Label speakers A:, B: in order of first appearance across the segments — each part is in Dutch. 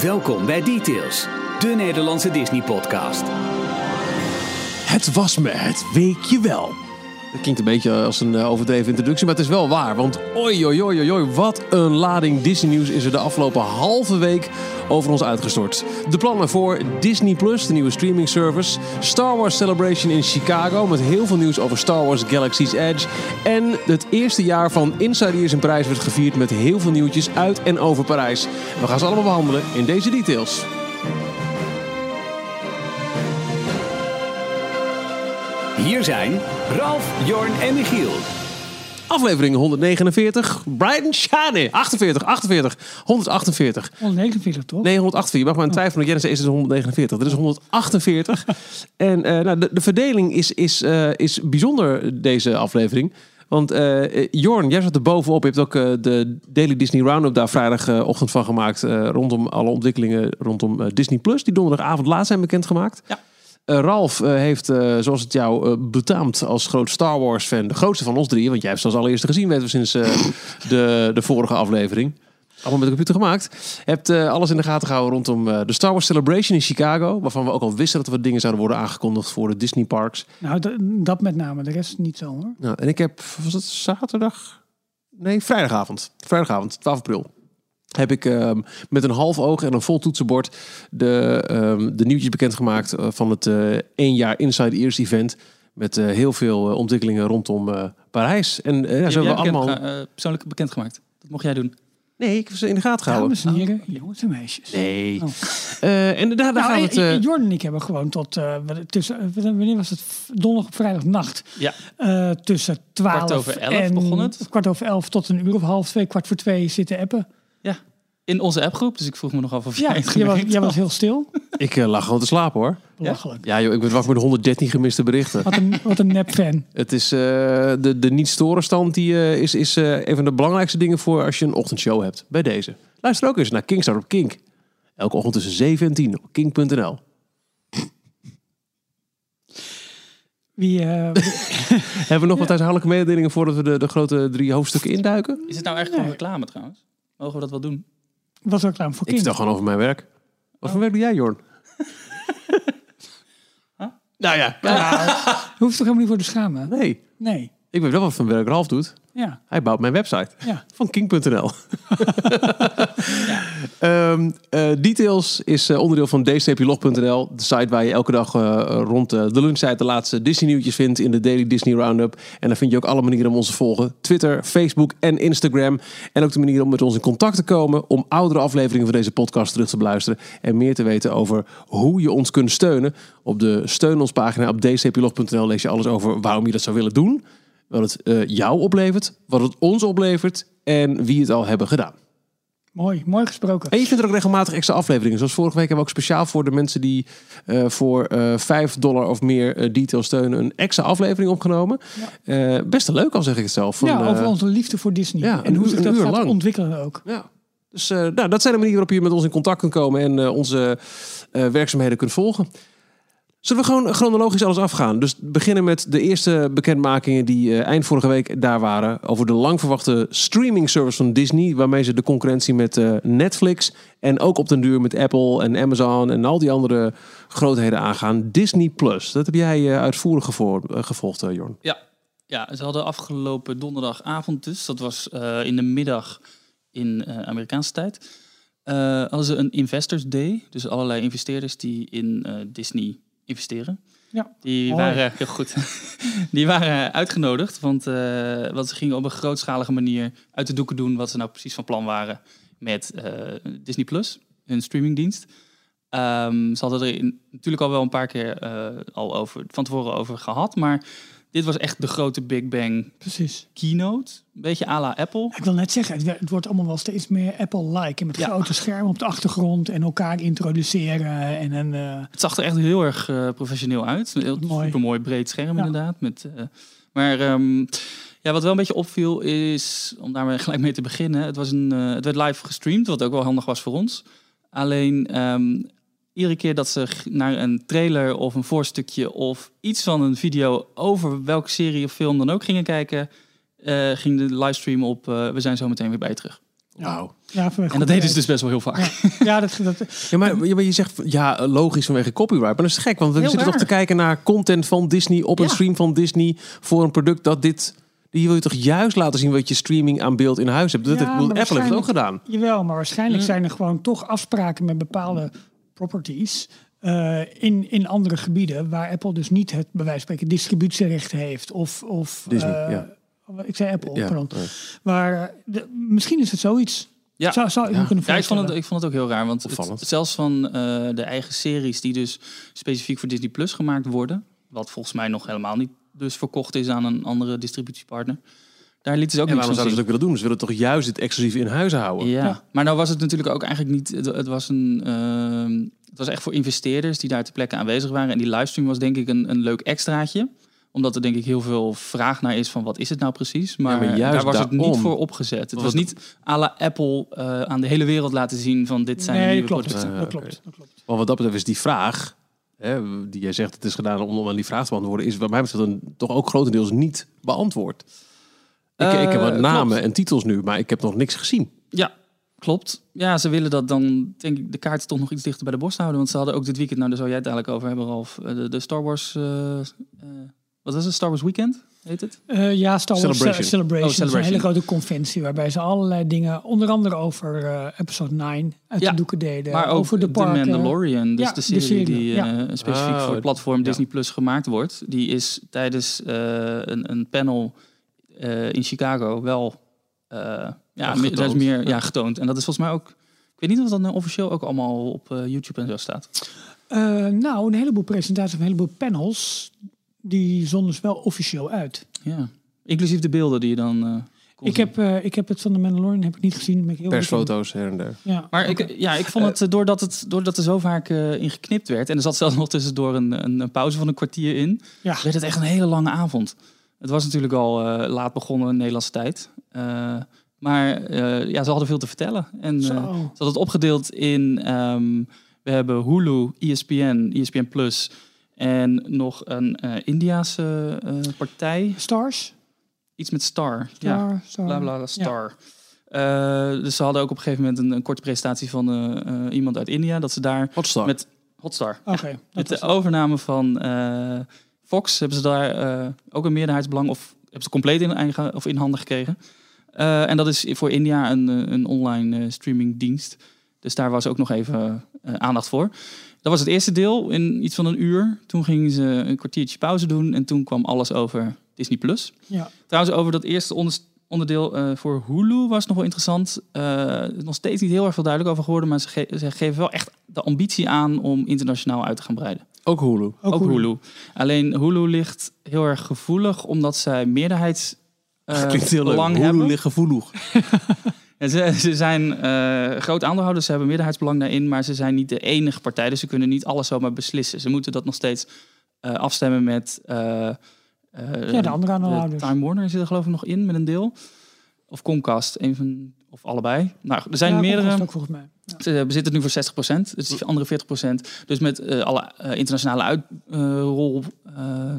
A: Welkom bij Details, de Nederlandse Disney-podcast.
B: Het was me het weekje wel. Dat klinkt een beetje als een eh, overdreven introductie, maar het is wel waar. Want oi, oi, oi, oi, wat een lading Disney-nieuws is er de afgelopen halve week over ons uitgestort. De plannen voor Disney Plus, de nieuwe streaming service. Star Wars Celebration in Chicago met heel veel nieuws over Star Wars Galaxy's Edge. En het eerste jaar van Inside Ears in Parijs werd gevierd met heel veel nieuwtjes uit en over Parijs. We gaan ze allemaal behandelen in deze details.
A: Hier zijn Ralf, Jorn en Michiel.
B: Aflevering 149. Brian Shane. 48, 48, 148.
C: 149 toch?
B: Nee, 148. Je mag maar een twijfelen. Jens is het 149. Dit is 148. en eh, nou, de, de verdeling is, is, eh, is bijzonder deze aflevering. Want eh, Jorn, jij zat er bovenop. Je hebt ook de Daily Disney Roundup daar vrijdagochtend van gemaakt. eh, rondom alle ontwikkelingen rondom Disney Plus. Die donderdagavond laat zijn bekendgemaakt.
D: Ja.
B: Eh, Ralf eh, heeft, eh, zoals het jou betaamt als groot Star Wars fan, de grootste van ons drie, want jij hebt ze als allereerste gezien, weten we sinds de, de vorige aflevering. Allemaal met de computer gemaakt. Hebt alles in de gaten gehouden rondom de Star Wars Celebration in Chicago. Waarvan we ook al wisten dat er wat dingen zouden worden aangekondigd voor de Disney parks.
C: Nou, dat, dat met name. De rest niet zo hoor.
B: Nou, en ik heb, was het zaterdag? Nee, vrijdagavond. Vrijdagavond, 12 april. Heb ik ehm, met een half oog en een vol toetsenbord de, ehm, de nieuwtjes bekendgemaakt eh, van het eh één jaar Inside Ears event. Met eh, heel veel ontwikkelingen rondom eh, Parijs. En ja, zo
D: Heb
B: hebben we allemaal...
D: bekend, eh, persoonlijk bekendgemaakt. Dat mocht jij doen.
B: Nee, ik heb ze in de gaten gehouden.
C: Dames en heren, jongens en meisjes.
B: Nee.
C: Oh.
B: Eh, en daar, daar
C: Nou,
B: gaan we het...
C: Jordan en ik hebben gewoon tot eh, tussen, wanneer was het? Donderdag op vrijdagnacht.
D: Ja.
C: Eh, tussen 12
D: Kwart over elf
C: en
D: begon het.
C: Kwart over elf tot een uur of half twee, kwart voor twee zitten appen.
D: Ja. In onze appgroep. Dus ik vroeg me nog af of jij
C: Ja,
D: het
C: jij was,
D: gemerkt
C: jij was
D: had.
C: heel stil.
B: ik eh, lag gewoon te slapen hoor.
C: Belachelijk.
B: Ja joh, ik ben wakker met 113 gemiste berichten.
C: Wat een, wat een nep fan.
B: Het is eh, de, de niet-storenstand die eh, is, is eh, een van de belangrijkste dingen voor als je een ochtendshow hebt. Bij deze. Luister ook eens naar Kingstar op Kink. Elke ochtend tussen 7 en 10 op kink.nl.
C: Wie, eh,
B: Hebben we nog wat huishoudelijke mededelingen voordat we de, de grote drie hoofdstukken induiken?
D: Is het nou echt gewoon reclame trouwens? Mogen we dat wel doen?
C: was ook klaar voor
B: Ik
C: King.
B: vertel gewoon over mijn werk. Wat voor werk doe jij, Jorn? Nou ja,
C: Je hoeft toch helemaal niet voor te schamen?
B: nee.
C: Nee.
B: Ik weet wel wat voor werk Ralf doet.
C: Ja.
B: Hij bouwt mijn website.
C: Ja.
B: Van king.nl. Ehm, eh, details is eh, onderdeel van dstplog.nl. De site waar je elke dag eh, rond de lunchtijd de laatste Disney nieuwtjes vindt in de Daily Disney Roundup. En daar vind je ook alle manieren om ons te volgen. Twitter, Facebook en Instagram. En ook de manier om met ons in contact te komen. Om oudere afleveringen van deze podcast terug te beluisteren. En meer te weten over hoe je ons kunt steunen. Op de steun ons pagina op dstplog.nl lees je alles over waarom je dat zou willen doen wat het eh, jou oplevert, wat het ons oplevert en wie het al hebben gedaan.
C: Mooi, mooi gesproken.
B: En je vindt er ook regelmatig extra afleveringen. Zoals vorige week hebben we ook speciaal voor de mensen die eh, voor eh 5 dollar of meer detail steunen een extra aflevering opgenomen. Eh, best leuk al zeg ik het zelf. Van,
C: ja, over onze liefde voor Disney.
B: ja,
C: en hoe zich dat gaat
B: lang.
C: ontwikkelen ook.
B: ja. Dus nou, dat zijn de manieren waarop je met ons in contact kunt komen en onze werkzaamheden kunt volgen. Zullen we gewoon chronologisch alles afgaan? Dus beginnen met de eerste bekendmakingen die eh, eind vorige week daar waren. Over de lang verwachte streaming service van Disney. Waarmee ze de concurrentie met eh, Netflix en ook op den duur met Apple en Amazon en al die andere grootheden aangaan. Disney Plus. Dat heb jij eh, uitvoerig gevo- gevolgd, Jorn.
D: Ja. Ja, ze hadden afgelopen donderdagavond dus. Dat was in de middag in Amerikaanse tijd. hadden ze een Investors Day. Dus allerlei investeerders die in Disney investeren.
C: Ja.
D: Die waren, heel goed, die waren uitgenodigd, want, want ze gingen op een grootschalige manier uit de doeken doen wat ze nou precies van plan waren met eh, Disney Plus, hun streamingdienst. Ehm, ze hadden er in- natuurlijk al wel een paar keer eh, al over, van tevoren over gehad, maar dit was echt de grote Big Bang
C: Precies.
D: keynote. Een beetje à la Apple.
C: Ik wil net zeggen, het, wordt allemaal wel steeds meer Apple-like. Met
D: Ja.
C: grote schermen op de achtergrond en elkaar introduceren. En een, eh,
D: Het zag er echt heel erg eh, professioneel uit. Een heel
C: Mooi.
D: supermooi breed scherm
C: Ja.
D: inderdaad. Met, eh, maar ehm, ja, wat wel een beetje opviel is, om daar maar gelijk mee te beginnen. Het, was een, het werd live gestreamd, wat ook wel handig was voor ons. Alleen ehm, iedere keer dat ze naar een trailer of een voorstukje of iets van een video over welke serie of film dan ook gingen kijken, eh, ging de livestream op. eh, we zijn zo meteen weer bij je terug.
B: Wauw.
C: Ja,
D: En dat deden ze dus best wel heel vaak.
C: Ja, dat, dat,
B: Ja, maar, je zegt, ja, logisch vanwege copyright. Maar dat is gek, want we
C: Heel
B: zitten toch te kijken naar content van Disney op een stream van Disney voor een product dat dit... Die wil je toch juist laten zien wat je streaming aan beeld in huis hebt. Dat
C: Ja,
B: heeft, Apple heeft het ook gedaan.
C: Jawel, maar waarschijnlijk
D: Mm.
C: zijn er gewoon toch afspraken met bepaalde properties eh, in, in andere gebieden waar Apple dus niet het bij wijze van spreken distributierecht heeft of of
B: Disney,
C: eh,
B: ja.
C: ik zei Apple,
B: Ja,
C: pardon. Maar de- misschien is het zoiets.
D: Ja.
C: Zou, zou ik me kunnen
D: Ja, ik vond, het, ik vond het ook heel raar. Want het- zelfs van eh, de eigen series die dus specifiek voor Disney Plus gemaakt worden. Wat volgens mij nog helemaal niet dus verkocht is aan een andere distributiepartner. Daar lieten ze ook
B: En waarom zouden ze het ook willen doen? Ze willen toch juist het exclusief in huis houden?
D: Ja.
C: Ja.
D: maar nou was het natuurlijk ook eigenlijk niet. Het, het was een. ehm, het was echt voor investeerders die daar ter plekke aanwezig waren. En die livestream was denk ik een, een leuk extraatje. Omdat er denk ik heel veel vraag naar is van wat is het nou precies. Maar,
B: maar juist
D: daar was het niet voor opgezet. Het was niet à la Apple eh, aan de hele wereld laten zien van dit zijn de
C: nee,
D: nieuwe
C: klopt.
D: producten.
C: dat klopt. Dat klopt.
B: Want wat dat betreft is die vraag, hè, die jij zegt het is gedaan om, om aan die vraag te beantwoorden, is wat mij betreft dan toch ook grotendeels niet beantwoord. Ik, ik heb wat
D: Eh,
B: namen
D: klopt.
B: en titels nu, maar ik heb nog niks gezien.
D: Ja, klopt. Ja, ze willen dat dan, denk ik, de kaarten toch nog iets dichter bij de borst houden. Want ze hadden ook dit weekend, nou daar zou jij het eigenlijk over hebben, Ralf. eh, De, de Star Wars, eh, eh, wat was het? Star Wars Weekend, heet het?
C: Eh, ja, Star Wars
B: Celebration.
C: Celebration. Celebration.
D: Oh,
C: Dat is een
D: Celebration.
C: hele grote conventie waarbij ze allerlei dingen, onder andere over eh, episode 9 uit
D: Ja,
C: de doeken deden.
D: maar ook
C: over de
D: The. Mandalorian, dus
C: Ja,
D: de
C: de
D: serie, die
C: ja.
D: eh, specifiek
B: Oh,
D: voor het platform
B: ja.
D: Disney Plus gemaakt wordt. Die is tijdens eh, een, een panel in Chicago wel, eh, ja, me-
B: getoond.
D: daar is meer
B: Ja.
D: ja, getoond. En dat is volgens mij ook, ik weet niet of dat nou officieel ook allemaal op eh, YouTube en zo staat.
C: Eh, nou, een heleboel presentaties, een heleboel panels, die zonden ze wel officieel uit.
D: Ja, inclusief de beelden die je dan... eh,
C: Ik heb, eh, ik heb het van de Mandalorian heb ik niet gezien. Ben ik heel.
B: Persfoto's her en der.
C: Ja.
D: Maar ik, ja, ik vond het, eh, doordat, het, doordat er zo vaak eh in geknipt werd... en er zat zelfs nog tussendoor een, een, een pauze van een kwartier in...
C: Ja.
D: werd het echt een hele lange avond. Het was natuurlijk al eh, laat begonnen in Nederlandse tijd. Eh, maar eh, ja, ze hadden veel te vertellen. En eh, ze hadden het opgedeeld in... ehm, we hebben Hulu, ESPN, ESPN Plus... en nog een eh Indiaanse eh, partij.
C: Stars?
D: Iets met Star. Ja.
C: Star, Star.
D: Bla bla bla, star. Eh, dus ze hadden ook op een gegeven moment een, een korte presentatie van iemand uit India. Dat ze daar
B: Hotstar.
D: met Hotstar.
C: Oké.
D: Met de overname van eh, Fox hebben ze daar eh, ook een meerderheidsbelang of hebben ze compleet in, eigen, of in handen gekregen. Eh, en dat is voor India een, eh, een online streamingdienst. Dus daar was ook nog even aandacht voor. Dat was het eerste deel in iets van een uur. Toen gingen ze een kwartiertje pauze doen en toen kwam alles over Disney Plus.
C: Ja.
D: Trouwens, over dat eerste onder- onderdeel voor Hulu was nog wel interessant. Eh, nog steeds niet heel erg veel duidelijk over geworden, maar ze, ge- ze geven wel echt de ambitie aan om internationaal uit te gaan breiden.
B: Ook Hulu.
C: Ook,
D: Ook
C: Hulu.
D: Hulu. Alleen Hulu ligt heel erg gevoelig, omdat zij meerderheids eh,
B: Klinkt heel leuk. Hulu
D: hebben.
B: ligt gevoelig.
D: Ja, ze, ze zijn eh, groot aandeelhouders, ze hebben meerderheidsbelang daarin, maar ze zijn niet de enige partij, dus ze kunnen niet alles zomaar beslissen. Ze moeten dat nog steeds eh, afstemmen met
C: Ja, de andere aandeelhouders.
D: Time Warner zit er geloof ik nog in met een deel. Of Comcast, een van, of allebei. Nou, er zijn
C: Ja,
D: meerdere.
C: Ook volgens mij. Ja.
D: Ze bezitten het nu voor 60%, dus die andere 40%. Dus met eh, alle eh, internationale uitrol, eh,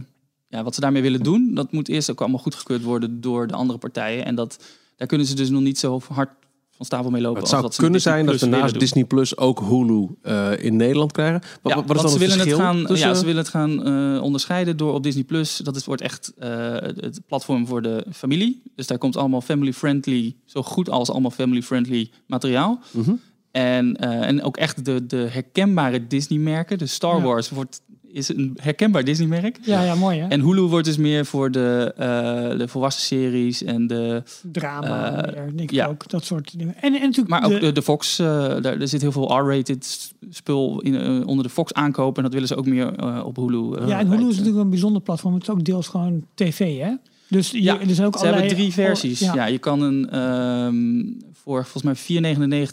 D: ja, wat ze daarmee willen doen, dat moet eerst ook allemaal goedgekeurd worden door de andere partijen. En dat, daar kunnen ze dus nog niet zo hard van stapel mee lopen.
B: Het zou
D: wat
B: kunnen zijn dat we naast. Disney Plus ook Hulu eh, in Nederland krijgen. Wat,
D: Ja,
B: wat is dan
D: ze
B: het
D: willen het gaan,
B: tussen-
D: ja, ze willen het gaan eh, onderscheiden door op Disney Plus. Dat is, wordt echt eh, het platform voor de familie. Dus daar komt allemaal family-friendly, zo goed als allemaal family-friendly materiaal.
B: Mhm.
D: En, en ook echt de, de herkenbare Disney-merken. Dus Star
C: Ja.
D: Wars wordt, is een herkenbaar Disney-merk.
C: Ja, ja, mooi hè?
D: En Hulu wordt dus meer voor de, eh, de volwassen series en de...
C: Drama, meer, denk
D: ja.
C: ook. Dat soort dingen. En, en natuurlijk
D: Maar ook
C: de-
D: Fox, eh, daar er zit heel veel R-rated spul in, onder de Fox aankopen. En dat willen ze ook meer op Hulu.
C: ja, en Hulu is natuurlijk een bijzonder platform. Het is ook deels gewoon tv, hè? Dus je,
D: Ja,
C: er zijn ook
D: Ze hebben
C: allerlei-
D: drie versies.
C: Ja.
D: Ja. je kan een ehm, voor volgens mij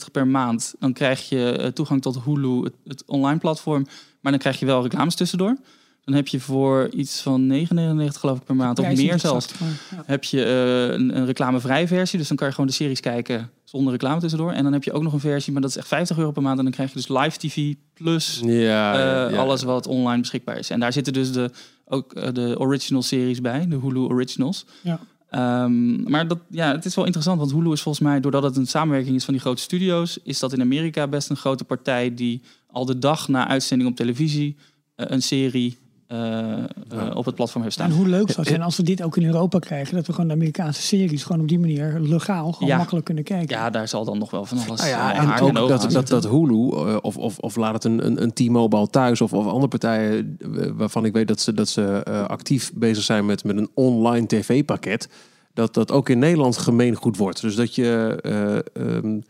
D: 4,99 per maand. Dan krijg je toegang tot Hulu, het, het online platform. Maar dan krijg je wel reclames tussendoor. Dan heb je voor iets van 9,99 geloof ik per maand, of meer zelfs.
C: ja.
D: Heb je eh, een, een reclamevrije versie. Dus dan kan je gewoon de series kijken zonder reclame tussendoor. En dan heb je ook nog een versie, maar dat is echt 50 euro per maand. En dan krijg je dus live TV plus
B: Ja, ja,
D: eh,
B: ja.
D: alles wat online beschikbaar is. En daar zitten dus de, ook eh, de original series bij, de Hulu Originals.
C: Ja.
D: Ehm, maar dat, ja, het is wel interessant, want Hulu is volgens mij, doordat het een samenwerking is van die grote studio's, is dat in Amerika best een grote partij die al de dag na uitzending op televisie eh, een serie op het platform heeft
C: En
D: staan.
C: hoe leuk zou het zijn als we dit ook in Europa krijgen. Dat we gewoon de Amerikaanse series gewoon op die manier legaal gewoon
D: Ja.
C: makkelijk kunnen kijken.
D: Ja, daar zal dan nog wel van alles
B: Nou ja,
D: eh,
B: en ook
D: en
B: dat, dat, dat Hulu, eh, of, of, of laat het een, een, een T-Mobile thuis of, of andere partijen eh, waarvan ik weet dat ze, dat ze eh, actief bezig zijn met, met een online tv-pakket, dat dat ook in Nederland gemeengoed wordt. Dus dat je. eh, ehm,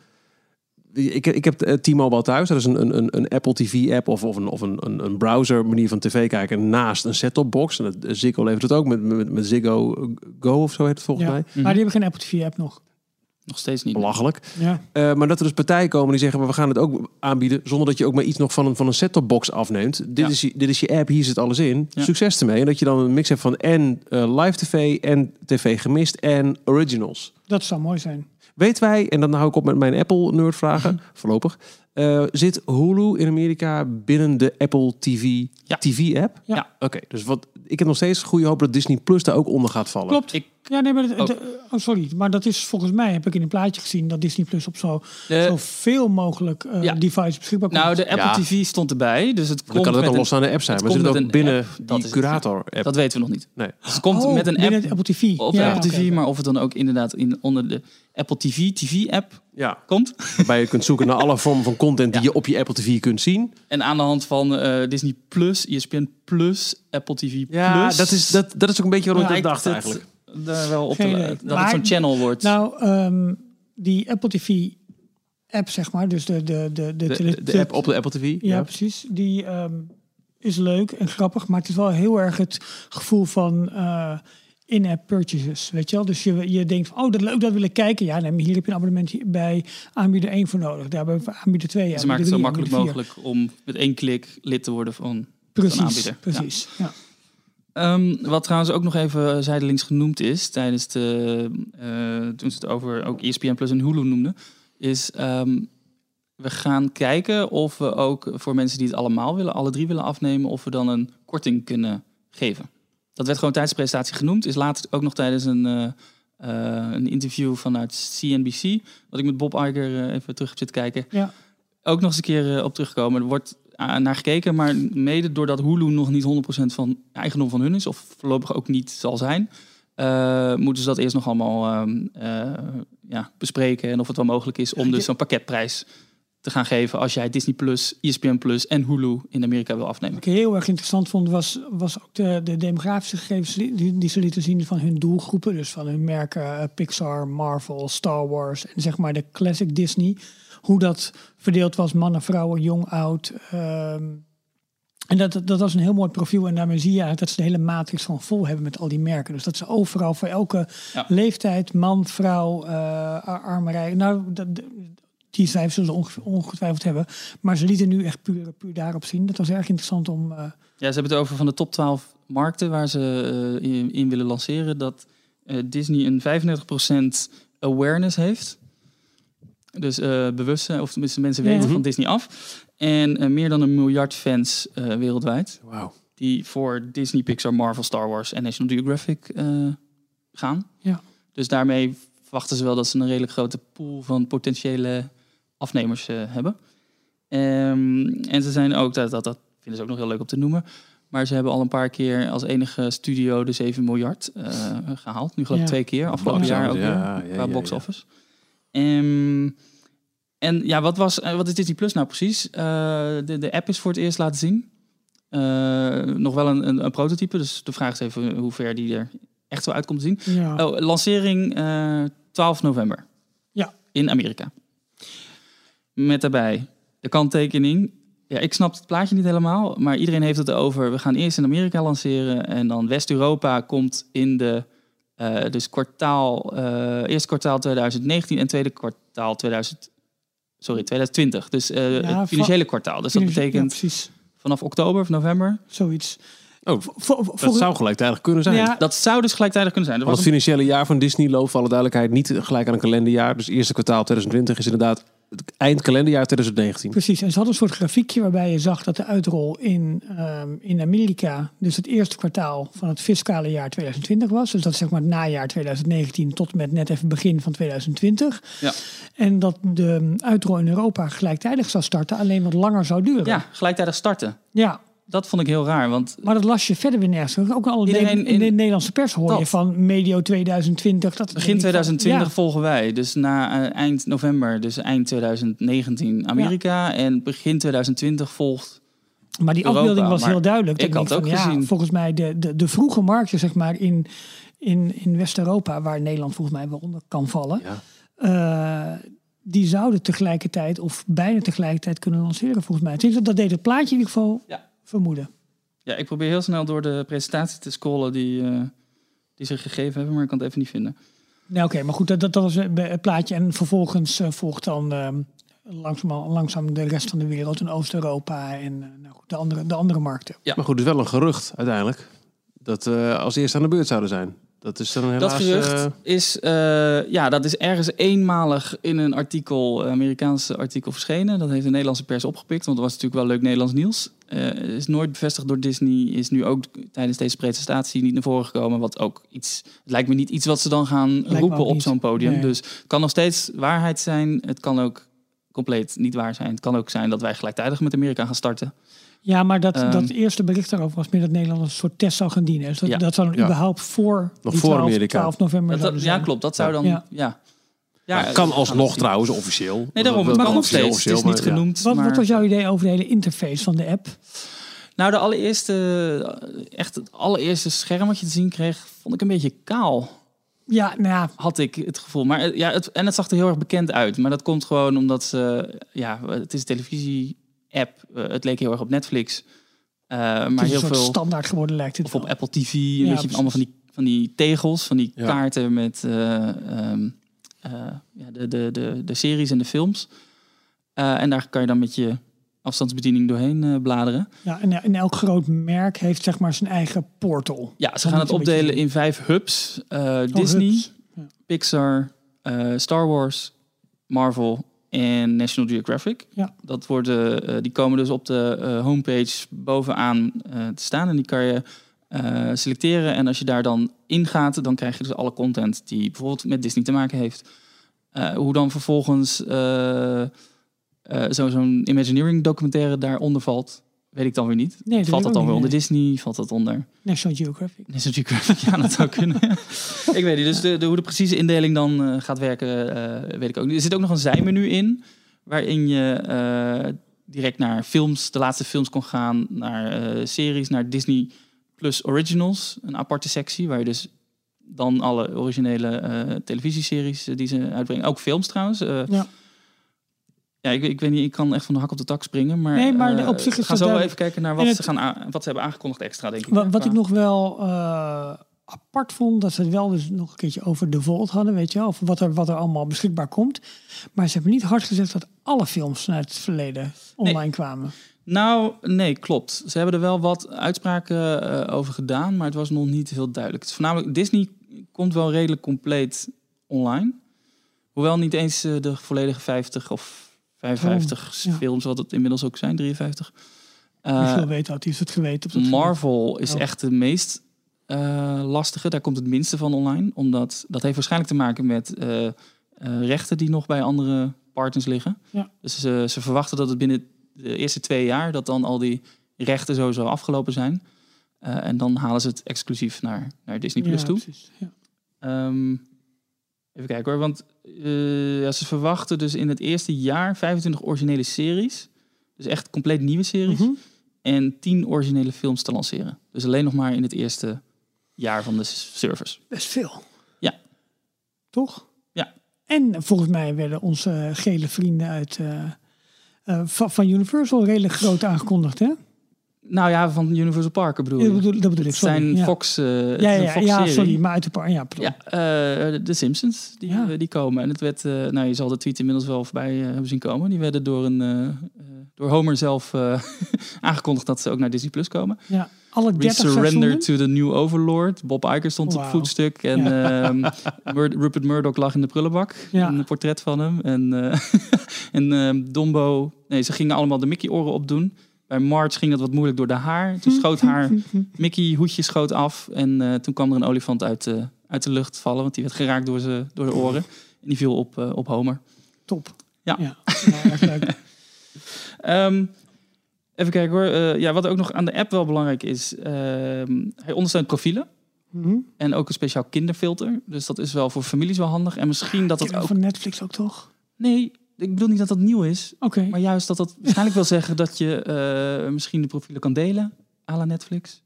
B: ik, ik heb eh, T-Mobile thuis. Dat is een, een, een- Apple TV-app of, of, een, of een, een, browser manier van tv kijken naast een set-top box. En dat, Ziggo levert het ook met, met, met Ziggo Go of zo heet het volgens
C: Ja.
B: mij.
C: Maar die hebben geen Apple TV app nog.
D: Nog steeds niet.
B: Belachelijk.
C: Ja.
B: Eh, maar dat er dus partijen komen die zeggen, maar we gaan het ook aanbieden zonder dat je ook maar iets nog van een, van een set-top box afneemt. Dit,
D: Ja.
B: is je, dit is je app, hier zit alles in.
D: Ja.
B: Succes ermee. En dat je dan een mix hebt van en eh, live tv en tv gemist en originals.
C: Dat zou mooi zijn.
B: Weet wij, en dan hou ik op met mijn Apple nerd vragen,
D: Mhm.
B: voorlopig. eh, zit Hulu in Amerika binnen de Apple TV
D: Ja.
B: TV app?
C: Ja.
D: Ja.
B: Oké, dus wat, ik heb nog steeds goede hoop dat Disney Plus daar ook onder gaat vallen.
C: Klopt.
D: Ik,
C: Ja, nee, maar
D: Oh.
C: oh, sorry. Maar dat is volgens mij, heb ik in een plaatje gezien, dat Disney Plus op zo,
D: de,
C: zoveel mogelijk eh
D: Ja.
C: devices beschikbaar komt.
D: nou, de Apple
B: Ja.
D: TV stond erbij, dus het
B: Dan
D: komt
B: kan het ook een
D: een,
B: losstaande app zijn. Maar zit het ook binnen
D: app, dat
B: die curator-app?
D: Dat weten we nog niet.
B: Nee.
D: Dus het komt
C: Oh,
D: met een
C: binnen
D: app
C: het Apple TV.
D: op
C: Ja,
D: de Apple TV, maar of het dan ook inderdaad in, onder de Apple TV TV-app
B: Ja,
D: komt.
B: waarbij je kunt zoeken naar alle vormen van content die
D: Ja.
B: je op je Apple TV kunt zien.
D: En aan de hand van eh, Disney Plus, ESPN Plus, Apple TV
B: Ja,
D: Plus.
B: dat is, dat, dat is ook een beetje wat ik dacht eigenlijk.
D: Daar wel op te, dat het zo'n channel wordt.
C: Nou, ehm, die Apple TV app, zeg maar, dus de, de, de, de,
B: De, de app op de Apple TV.
C: Ja, precies. Die ehm, is leuk en grappig, maar het is wel heel erg het gevoel van eh, in-app purchases, weet je wel? Dus je, je denkt van, oh, dat leuk, dat wil ik kijken. Ja, nee, hier heb je een abonnement bij aanbieder 1 voor nodig. Daar hebben we aanbieder 2.
D: Ze maken het zo makkelijk mogelijk om met één klik lid te worden van
C: Precies,
D: aanbieder.
C: precies. Ja.
D: Ehm, wat trouwens ook nog even zijdelings genoemd is tijdens de eh, toen ze het over ook ESPN Plus en Hulu noemden, is ehm, we gaan kijken of we ook voor mensen die het allemaal willen, alle drie willen afnemen, of we dan een korting kunnen geven. Dat werd gewoon tijdens de presentatie genoemd, is later ook nog tijdens een, eh, eh, een interview vanuit CNBC, wat ik met Bob Iger even terug heb zitten kijken,
C: Ja.
D: ook nog eens een keer op terugkomen. Er wordt naar gekeken, maar mede doordat Hulu nog niet 100% van eigendom van hun is, of voorlopig ook niet zal zijn, eh, moeten ze dat eerst nog allemaal ehm, eh, ja, bespreken en of het wel mogelijk is om dus zo'n pakketprijs te gaan geven als jij Disney Plus, ESPN Plus en Hulu in Amerika wil afnemen.
C: Wat ik heel erg interessant vond, was, was ook de, de demografische gegevens die, die ze lieten zien van hun doelgroepen. Dus van hun merken eh, Pixar, Marvel, Star Wars en zeg maar de classic Disney. Hoe dat verdeeld was, mannen, vrouwen, jong, oud. ehm. en dat, dat was een heel mooi profiel. En daarmee zie je eigenlijk dat ze de hele matrix van vol hebben met al die merken. Dus dat ze overal voor elke
D: Ja.
C: leeftijd, man, vrouw, eh armerij. Nou, dat, die cijfers zullen onge- ongetwijfeld hebben. Maar ze lieten nu echt puur, puur daarop zien. Dat was erg interessant om... eh,
D: Ja, ze hebben het over van de top 12 markten waar ze eh, in, in willen lanceren. Dat Disney een 35% awareness heeft. Dus eh bewustzijn, of tenminste mensen weten
B: Mhm.
D: van Disney af. En eh, meer dan een miljard fans eh, wereldwijd.
B: Wauw.
D: Die voor Disney, Pixar, Marvel, Star Wars en National Geographic eh, gaan.
C: Ja.
D: Dus daarmee verwachten ze wel dat ze een redelijk grote pool van potentiële afnemers eh, hebben. Ehm, en ze zijn ook, dat, dat, dat vinden ze ook nog heel leuk om te noemen. Maar ze hebben al een paar keer als enige studio de 7 miljard eh, gehaald. Nu geloof ik
C: Ja.
D: twee keer, afgelopen jaar ook weer,
B: ja,
D: qua
B: ja,
D: box
B: ja.
D: office. Ehm, en ja, wat, was, eh, wat is Disney Plus nou precies? Eh, de, de app is voor het eerst laten zien. Eh, nog wel een, een, een prototype, dus de vraag is even hoe ver die er echt zo uit komt te zien.
C: ja.
D: Oh, lancering eh 12 november.
C: Ja.
D: In Amerika. Met daarbij de kanttekening. Ja, ik snap het plaatje niet helemaal, maar iedereen heeft het over. We gaan eerst in Amerika lanceren en dan West-Europa komt in de eh, dus kwartaal, eh, eerste kwartaal 2019 en tweede kwartaal 2000, sorry, 2020. Dus eh,
C: Ja,
D: het financiële kwartaal. Dus dat
C: Ja,
D: betekent
C: precies,
D: vanaf oktober of november.
C: zoiets.
B: Oh, dat zou gelijktijdig kunnen zijn.
C: Ja,
D: Dat zou dus gelijktijdig kunnen zijn.
B: Want
D: was
B: het financiële jaar van Disney loopt voor alle duidelijkheid niet gelijk aan een kalenderjaar. Dus eerste kwartaal 2020 is inderdaad eind kalenderjaar 2019.
C: Precies, en ze hadden een soort grafiekje waarbij je zag dat de uitrol in, ehm, in Amerika, dus het eerste kwartaal van het fiscale jaar 2020 was. Dus dat is zeg maar het najaar 2019 tot met net even begin van 2020.
D: Ja.
C: En dat de uitrol in Europa gelijktijdig zou starten, alleen wat langer zou duren.
D: Ja, gelijktijdig starten.
C: ja.
D: Dat vond ik heel raar, want
C: Maar dat las je verder weer nergens. Ook al
D: Iedereen
C: in, in de
D: in-
C: Nederlandse pers hoor je van medio 2020. Dat
D: begin 2020
C: Ja.
D: volgen wij. Dus na eh, eind november, dus eind 2019 Amerika. En begin 2020 volgt...
C: Maar die
D: Europa,
C: afbeelding was
D: maar
C: heel duidelijk.
D: ik
C: Dat
D: had
C: denk
D: ook
C: van,
D: gezien.
C: Ja, volgens mij de, de, de vroege markten zeg maar, in, in, in West-Europa, waar Nederland volgens mij wel onder kan vallen.
B: Ja.
C: eh, die zouden tegelijkertijd of bijna tegelijkertijd kunnen lanceren volgens mij. Dat deed het plaatje in ieder geval
D: Ja.
C: Vermoeden.
D: Ja, ik probeer heel snel door de presentatie te scrollen die, eh, die ze gegeven hebben, maar ik kan het even niet vinden.
C: Nou oké, maar goed, dat, dat, dat was het plaatje. En vervolgens eh, volgt dan eh, langzaam, langzaam de rest van de wereld in Oost-Europa en eh, nou goed, de, andere, de andere markten.
B: Maar goed, het is wel een gerucht uiteindelijk. Dat we als eerste aan de beurt zouden zijn. Dat is dan helaas...
D: Dat gerucht
B: eh,
D: is, eh, ja, dat is ergens eenmalig in een artikel, een Amerikaanse artikel verschenen. Dat heeft de Nederlandse pers opgepikt, want dat was natuurlijk wel leuk Nederlands nieuws. Eh, is nooit bevestigd door Disney, is nu ook tijdens deze presentatie niet naar voren gekomen. Wat ook iets, het lijkt me niet iets wat ze dan gaan roepen op zo'n podium.
C: Nee.
D: Dus het kan nog steeds waarheid zijn. Het kan ook compleet niet waar zijn. Het kan ook zijn dat wij gelijktijdig met Amerika gaan starten.
C: Ja, maar dat,
D: Ehm.
C: dat eerste bericht daarover was meer dat Nederland een soort test zou gaan dienen. Dus dat,
D: Ja.
C: dat zou dan
B: Ja.
C: überhaupt voor,
B: Nog
C: die
B: voor
C: 12,
B: Amerika.
C: 12 november
D: Dat, dat-
C: zouden
D: ja, klopt. Dat zou dan,
C: Ja.
D: ja. ja.
B: maar kan alsnog trouwens officieel.
D: Nee, daarom. Het kan nog
B: officieel,
D: steeds. Het is niet
B: maar ja.
D: genoemd.
C: Wat,
D: maar...
C: wat was jouw idee over de hele interface van de app?
D: Nou, de allereerste, eh, echt het allereerste scherm wat je te zien kreeg, vond ik een beetje kaal.
C: Ja, nou ja,
D: Had ik het gevoel. Maar eh, ja, het, en het zag er heel erg bekend uit. Maar dat komt gewoon omdat ze, ja, het is een televisie-app. Eh, het leek heel erg op Netflix. Eh, maar
C: het is
D: heel
C: een soort
D: veel.
C: standaard geworden lijkt het
D: Of op. Apple TV. Een
C: Ja,
D: beetje allemaal van die, van die tegels, van die
B: Ja.
D: kaarten met eh, ehm, eh, ja, de, de, de, de series en de films. Eh, en daar kan je dan met je afstandsbediening doorheen eh, bladeren.
C: Ja, en, en elk groot merk heeft zeg maar zijn eigen portal.
D: Ja, ze gaan het
C: beetje
D: opdelen in vijf hubs. Eh,
C: Oh,
D: Disney,
C: hubs. Ja.
D: Pixar, eh, Star Wars, Marvel en National Geographic.
C: Ja.
D: Dat worden, eh, die komen dus op de eh, homepage bovenaan eh, te staan. En die kan je selecteren. En als je daar dan ingaat, dan krijg je dus alle content die bijvoorbeeld met Disney te maken heeft. Hoe dan vervolgens zo- zo'n Imagineering documentaire daaronder valt, weet ik dan weer niet.
C: Nee,
D: valt dat dan weer onder Disney? Valt dat onder
C: National Geographic.
D: National Geographic? Ja, dat zou kunnen. ik weet niet. Dus de, de, hoe de precieze indeling dan eh, gaat werken, eh, weet ik ook niet. Er zit ook nog een zijmenu in, waarin je eh, direct naar films, de laatste films kon gaan, naar series, naar Disney Plus Originals, een aparte sectie, waar je dus dan alle originele televisieseries die ze uitbrengen, ook films trouwens.
C: Ja.
D: Ja, ik, ik weet niet, ik kan echt van de hak op de tak springen, maar,
C: Nee, maar
D: eh,
C: op zich is dat
D: zo wel even kijken naar wat,
C: het-
D: ze gaan aan- wat ze hebben aangekondigd extra, denk ik.
C: Wat, ik nog wel eh, apart vond, dat ze het wel dus nog een keertje over de Vault hadden, weet je wel, of wat er, wat er allemaal beschikbaar komt. Maar ze hebben niet hard gezegd dat alle films vanuit het verleden online kwamen.
D: Nou, nee, klopt. Ze hebben er wel wat uitspraken eh, over gedaan, maar het was nog niet heel duidelijk. Het is voornamelijk Disney komt wel redelijk compleet online. Hoewel niet eens de volledige 50 of 55
C: Oh, ja.
D: films, wat het inmiddels ook zijn, 53. Eh,
C: Michiel weet dat, die is het geweten. Op.
D: Marvel is
C: Oh.
D: echt de meest eh, lastige. Daar komt het minste van online. Omdat dat heeft waarschijnlijk te maken met eh, rechten die nog bij andere partners liggen.
C: Ja.
D: Dus ze, ze verwachten dat het binnen de eerste twee jaar dat dan al die rechten sowieso afgelopen zijn. En dan halen ze het exclusief naar, naar Disney Plus
C: ja,
D: toe.
C: precies. Ja.
D: Ehm, even kijken hoor, want eh, ja, ze verwachten dus in het eerste jaar 25 originele series. Dus echt compleet nieuwe series.
C: Mhm.
D: En 10 originele films te lanceren. Dus alleen nog maar in het eerste jaar van de service.
C: Best veel.
D: Ja.
C: Toch?
D: Ja.
C: En volgens mij werden onze gele vrienden uit, eh, eh, van, van Universal redelijk groot aangekondigd, hè?
D: Nou ja, van Universal Parker bedoel
C: dat bedoel, dat bedoel ik,
D: Het
C: sorry.
D: zijn
C: ja.
D: Fox, het
C: ja,
D: Fox
C: ja, sorry, maar uit de par. Ja, pardon.
D: Ja, eh, de Simpsons, die,
C: Ja.
D: eh, die komen. En het werd, nou je zal de tweet inmiddels wel voorbij hebben zien komen. Die werden door, een, door Homer zelf aangekondigd dat ze ook naar Disney Plus komen.
C: Ja. Alle
D: We
C: 30
D: surrender to the new overlord. Bob Iger stond op
C: Wauw.
D: voetstuk. En ehm, Rupert Murdoch lag in de prullenbak.
C: Ja.
D: Een portret van hem. En, en ehm, Dombo... Nee, ze gingen allemaal de Mickey-oren opdoen. Bij Marge ging dat wat moeilijk door de haar. Toen schoot haar Mickey-hoedje schoot af. En eh, toen kwam er een olifant uit, de uit de lucht vallen. Want die werd geraakt door, ze, door de oren. En die viel op, eh, op Homer.
C: Top.
D: Ja.
C: ja. Leuk.
D: Ehm, even kijken hoor. Eh, ja, wat ook nog aan de app wel belangrijk is. ehm, hij ondersteunt profielen.
C: Mhm.
D: En ook een speciaal kinderfilter. Dus dat is wel voor families wel handig. En misschien dat dat ook...
C: Van Netflix ook toch?
D: Nee, ik bedoel niet dat dat nieuw is. Maar juist dat dat waarschijnlijk wil zeggen dat je eh, misschien de profielen kan delen. à la Netflix.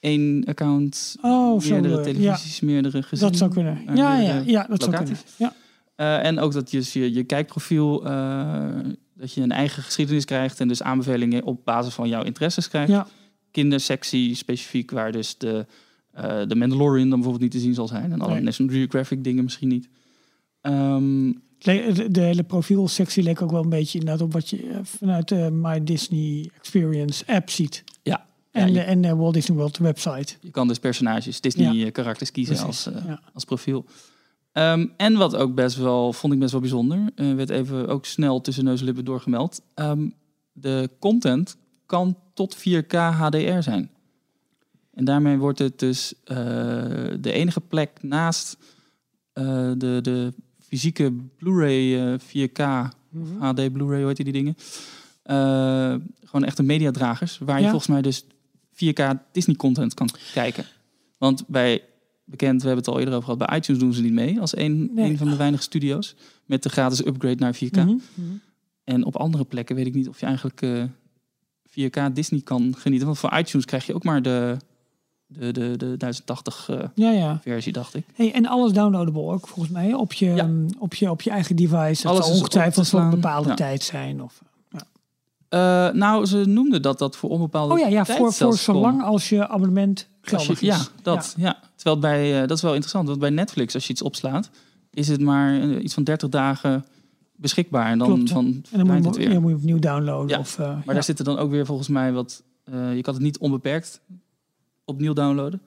D: Eén account,
C: Oh, zo.
D: meerdere
C: eh, ja,
D: televisies, meerdere gezinnen.
C: dat zou kunnen. Ja, ja, ja, dat zou kunnen. Ja.
D: Eh, en ook dat je dus je, je kijkprofiel, eh, dat je een eigen geschiedenis krijgt. En dus aanbevelingen op basis van jouw interesses krijgt.
C: Ja.
D: Kindersectie specifiek, waar dus de, eh, de Mandalorian dan bijvoorbeeld niet te zien zal zijn. En alle
C: Nee.
D: National Geographic dingen misschien niet. Ehm,
C: De, hele profielsectie leek ook wel een beetje inderdaad op wat je eh, vanuit de My Disney Experience app ziet.
D: ja,
C: En,
D: ja, je,
C: en de Walt Disney World website.
D: je kan dus personages, Disney-karakters kiezen
C: Precies,
D: als, eh,
C: ja.
D: als profiel. Ehm, en wat ook best wel, vond ik best wel bijzonder, eh, werd even ook snel tussen neus en lippen doorgemeld. Ehm, de content kan tot 4K HDR zijn. En daarmee wordt het dus eh, de enige plek naast eh, de, de fysieke Blu-ray eh, 4K, HD Blu-ray, hoe heet die dingen? Eh, gewoon echte mediadragers, waar je
C: Ja.
D: volgens mij dus 4K Disney content kan kijken. Want bij bekend, we hebben het al eerder over gehad, bij iTunes doen ze niet mee als een,
C: Nee.
D: een van de weinige studio's met de gratis upgrade naar 4K.
C: Mhm, mhm.
D: En op andere plekken weet ik niet of je eigenlijk eh 4K Disney kan genieten. Want voor iTunes krijg je ook maar de, de, de, de 1080 eh,
C: Ja, ja.
D: versie, dacht ik.
C: Hey, en alles downloadable ook volgens mij op je,
D: Ja.
C: um, op je, op je eigen device.
D: Alles
C: Het zal ongetwijfeld voor een bepaalde tijd zijn. Of,
D: Eh, nou, ze noemden dat dat voor onbepaalde
C: oh ja, ja
D: tijd
C: voor, voor zolang als je abonnement
D: je-
C: geldig is.
D: ja, dat. Ja. Terwijl het bij, eh, dat is wel interessant, want bij Netflix, als je iets opslaat, is het maar iets van 30 dagen beschikbaar. En dan,
C: Klopt.
D: dan
C: En dan moet
D: het
C: je,
D: weer.
C: ja, moet je opnieuw downloaden. Of,
D: Maar daar zitten dan ook weer volgens mij wat... je kan het niet onbeperkt opnieuw downloaden.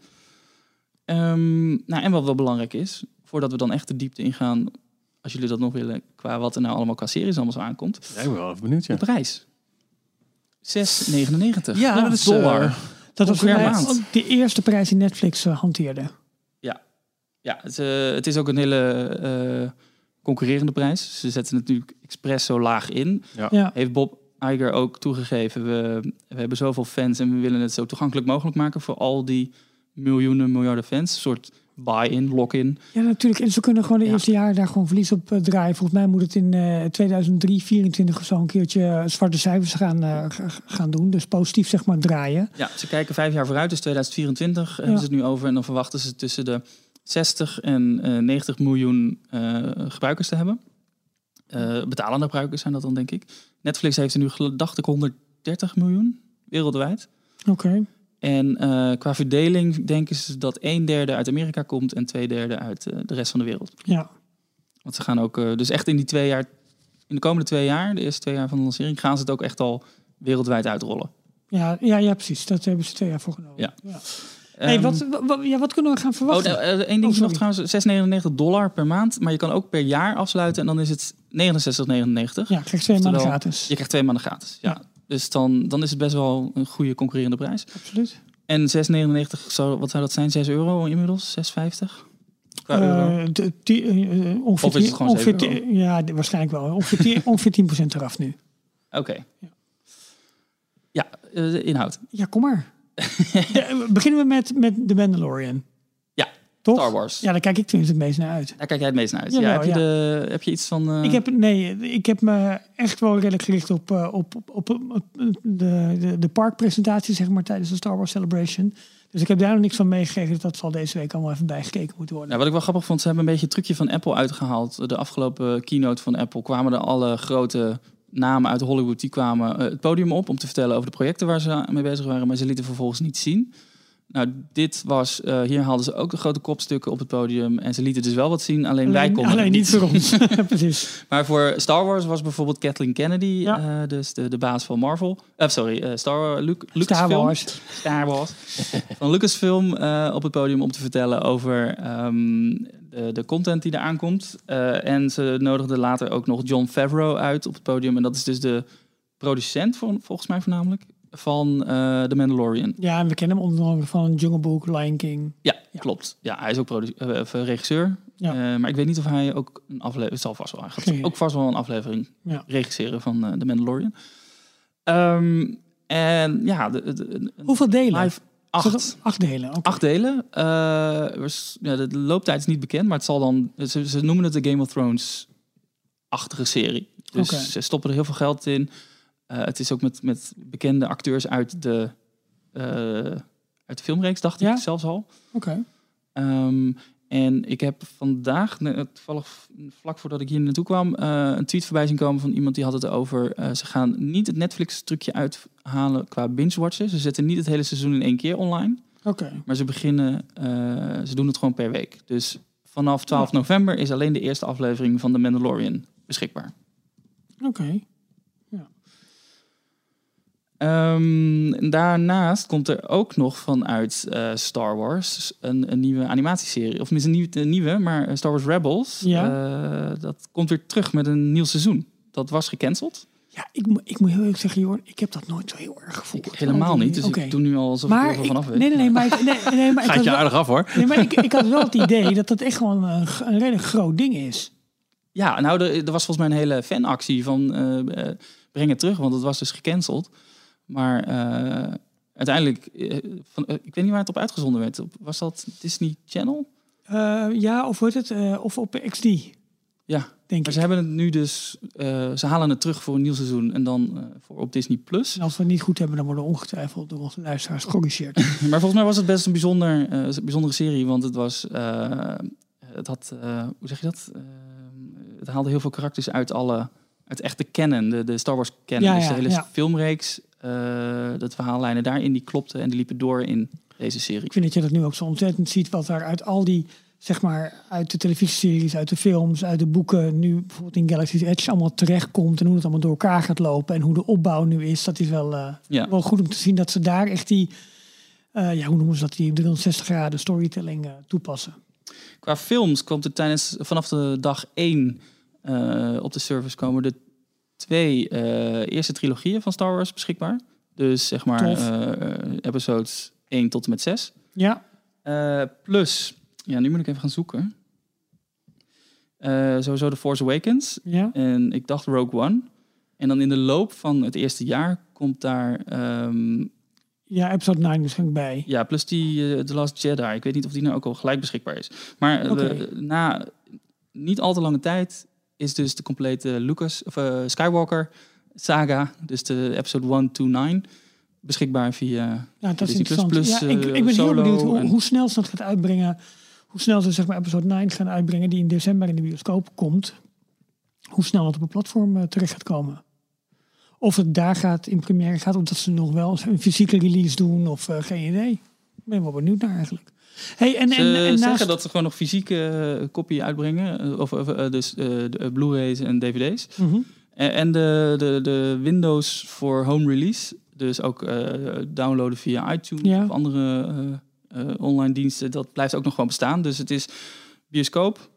D: Ehm, nou, en wat wel belangrijk is, voordat we dan echt de diepte ingaan... als jullie dat nog willen, qua wat er nou allemaal qua series allemaal zo aankomt.
B: Ja, ik ben wel even benieuwd, ja.
D: De prijs. 6,99
B: Ja, dat is,
D: dollar.
B: eh,
C: dat was
D: maand.
C: de eerste prijs die Netflix eh, hanteerde.
D: Ja, het, eh, het is ook een hele eh, concurrerende prijs. Ze zetten het natuurlijk expres zo laag in.
C: Ja.
D: Heeft Bob Iger ook toegegeven. We, we hebben zoveel fans en we willen het zo toegankelijk mogelijk maken voor al die miljoenen, miljarden fans. Een soort buy-in, lock-in.
C: ja, natuurlijk. En ze kunnen gewoon de
D: Ja.
C: eerste jaar daar gewoon verlies op eh, draaien. Volgens mij moet het in eh 2003, 24 of zo een keertje eh, zwarte cijfers gaan, eh, gaan doen. Dus positief zeg maar draaien.
D: Ja, ze kijken vijf jaar vooruit, dus 2024 hebben ze het nu over. En dan verwachten ze tussen de 60 en eh, 90 miljoen gebruikers te hebben. Eh, betalende gebruikers zijn dat dan, denk ik. Netflix heeft er nu, dacht ik, 130 miljoen wereldwijd.
C: Oké.
D: En eh, qua verdeling denken ze dat een derde uit Amerika komt en twee derde uit eh, de rest van de wereld.
C: Ja.
D: Want ze gaan ook, dus echt in die twee jaar, in de komende twee jaar, de eerste twee jaar van de lancering, gaan ze het ook echt al wereldwijd uitrollen.
C: Ja, ja, ja, precies. Dat hebben ze twee jaar voor genomen.
D: Ja.
C: Hey,
D: Ehm,
C: wat, wa- wa- ja, wat kunnen we gaan
D: Oh,
C: verwachten?
D: nou, eh, één ding
C: Oh,
D: nog trouwens, 6,99 dollar per maand, maar je kan ook per jaar afsluiten en dan is het 69,99.
C: ja, krijg twee maanden gratis.
D: Je krijgt twee maanden gratis. Ja.
C: Ja.
D: Dus dan, dan is het best wel een goede concurrerende prijs.
C: Absoluut.
D: En 6,99, zou, wat zou dat zijn? 6 euro inmiddels? 6,50? Qua euro?
C: Eh, de- die, eh, ongeveer
D: Of is het gewoon
C: ongeveer
D: 7
C: tien- Ja, waarschijnlijk wel. Ongeveer, ongeveer 10% eraf nu.
D: Oké.
C: Ja.
D: Ja, inhoud.
C: Ja, kom maar. Beginnen we met, met The Mandalorian.
D: Ja,
C: Toch?
D: Star Wars.
C: Ja, daar kijk ik tenminste het meest naar uit.
D: Daar kijk jij het meest naar uit. Ja, heb, je
C: ja.
D: De, heb je iets van... eh,
C: Ik heb, nee, ik heb me echt wel redelijk gericht op, eh, op, op, op, op de, de, de parkpresentatie, zeg maar, tijdens de Star Wars Celebration. Dus ik heb daar nog niks van meegekregen. Dus dat zal deze week allemaal even bijgekeken moeten worden.
D: Nou, wat ik wel grappig vond, ze hebben een beetje een trucje van Apple uitgehaald. De afgelopen keynote van Apple kwamen er alle grote namen uit Hollywood... die kwamen eh, het podium op om te vertellen over de projecten waar ze mee bezig waren. Maar ze lieten vervolgens niet zien. Nou, dit was, eh, hier haalden ze ook de grote kopstukken op het podium. En ze lieten dus wel wat zien, alleen, wij konden
C: alleen niet voor ons. Precies.
D: Maar voor Star Wars was bijvoorbeeld Kathleen Kennedy,
C: Ja.
D: eh, dus de, de baas van Marvel. Eh, sorry, Star Luke,
C: Star
D: Lucasfilm.
C: Wars.
D: Star Wars. van Lucasfilm op het podium om te vertellen over ehm, de, de content die er aankomt. Eh, en ze nodigden later ook nog John Favreau uit op het podium. En dat is dus de producent, vol- volgens mij voornamelijk, van eh The Mandalorian.
C: Ja, en we kennen hem onder andere van Jungle Book, Lion King.
D: Ja,
C: Ja.
D: klopt. Ja, hij is ook eh, eh, regisseur.
C: Ja.
D: Eh, maar ik weet niet of hij ook een aflevering... Zal vast wel. Hij gaat ook vast wel een aflevering
C: Ja.
D: regisseren van eh The Mandalorian. Ehm, en ja, de,
C: Hoeveel delen?
D: live acht.
C: Acht delen.
D: Acht delen. Eh, ja, de, looptijd is niet bekend, maar het zal dan. Ze, ze noemen het de Game of Thrones-achtige serie. Dus ze stoppen er heel veel geld in. Eh, het is ook met, met bekende acteurs uit de, eh, uit de filmreeks, dacht
C: Ja?
D: ik zelfs al.
C: Oké.
D: Ehm, en ik heb vandaag, toevallig vlak voordat ik hier naartoe kwam, eh, een tweet voorbij zien komen van iemand die had het over. eh, ze gaan niet het Netflix-trucje uithalen qua binge-watchen. Ze zetten niet het hele seizoen in één keer online.
C: Oké.
D: Maar ze beginnen, eh, ze doen het gewoon per week. Dus vanaf 12 november is alleen de eerste aflevering van The Mandalorian beschikbaar.
C: Oké.
D: Ehm, en daarnaast komt er ook nog vanuit eh, Star Wars een, een nieuwe animatieserie. Of tenminste niet een nieuwe, maar eh, Star Wars Rebels.
C: Ja.
D: Eh, dat komt weer terug met een nieuw seizoen. Dat was gecanceld.
C: Ja, ik, moet- ik moet heel eerlijk zeggen, joh, ik heb dat nooit zo heel erg gevoeld.
D: Ik helemaal niet. Dus
C: Oké.
D: ik doe nu al alsof ik er
C: ik,
D: vanaf weet.
C: nee, nee, nee, maar, ik- nee, nee, maar ik
B: Gaat je
C: wel-
B: aardig af hoor.
C: Nee, maar ik, ik had wel het idee dat dat echt gewoon een, een redelijk groot ding is.
D: Ja, nou, er, er was volgens mij een hele fanactie van eh, eh, breng het terug, want het was dus gecanceld. Maar eh, uiteindelijk, eh, van, eh, ik weet niet waar het op uitgezonden werd. Op- Was dat Disney Channel?
C: Ja, of wordt het? of op XD,
D: Ja,
C: denk
D: maar
C: ik.
D: ze hebben het nu dus, ze halen het terug voor een nieuw seizoen en dan voor op Disney Plus.
C: En als we het niet goed hebben, dan worden ongetwijfeld door onze luisteraars gecorrigeerd.
D: Maar volgens mij was het best een bijzonder, bijzondere serie, want het was, het had, hoe zeg je dat? Eh, het haalde heel veel karakters uit alle, uit echt de canon, de, de Star Wars canon.
C: Ja,
D: dus de hele
C: ja.
D: filmreeks, dat verhaallijnen daarin, die klopten en die liepen door in deze serie.
C: ik vind dat je dat nu ook zo ontzettend ziet, wat daar uit al die, zeg maar, uit de televisieseries, uit de films, uit de boeken, nu bijvoorbeeld in Galaxy's Edge allemaal terechtkomt en hoe het allemaal door elkaar gaat lopen en hoe de opbouw nu is. Dat is wel, eh,
D: Ja.
C: wel goed om te zien dat ze daar echt die, eh, ja, hoe noemen ze dat, die 360 graden storytelling eh, toepassen.
D: Qua films komt er tijdens, vanaf de dag 1 eh, op de service komen de twee eh, eerste trilogieën van Star Wars beschikbaar. Dus zeg maar eh, episodes 1 tot en met 6.
C: Ja,
D: Eh, plus, ja, nu moet ik even gaan zoeken. Sowieso The Force Awakens.
C: ja.
D: En ik dacht Rogue One. En dan in de loop van het eerste jaar komt daar... ehm,
C: Ja, episode 9 waarschijnlijk bij.
D: ja, plus die The Last Jedi. Ik weet niet of die nou ook al gelijk beschikbaar is. Maar we- na niet al te lange tijd is dus de complete Lucas of eh, Skywalker saga, dus de episode 1 to 9, beschikbaar via.
C: Ja, dat is
D: Disney Plus
C: interessant.
D: plus,
C: ja, ik,
D: eh,
C: ik ben heel benieuwd hoe,
D: en-
C: hoe snel ze dat gaat uitbrengen. Hoe snel ze zeg maar episode 9 gaan uitbrengen die in december in de bioscoop komt. Hoe snel dat op een platform eh, terecht gaat komen. Of het daar gaat in première gaat, of dat ze nog wel een fysieke release doen of geen idee. Ben wel benieuwd naar eigenlijk. Hey, en,
D: Ze
C: en, en
D: zeggen
C: naast...
D: dat ze gewoon nog fysieke eh, kopie uitbrengen, eh, of of, eh, dus de, Blu-rays en DVD's.
C: Mhm.
D: En, en de, de, de Windows voor home release, dus ook downloaden via iTunes
C: Ja.
D: of andere online diensten, dat blijft ook nog gewoon bestaan. Dus het is bioscoop,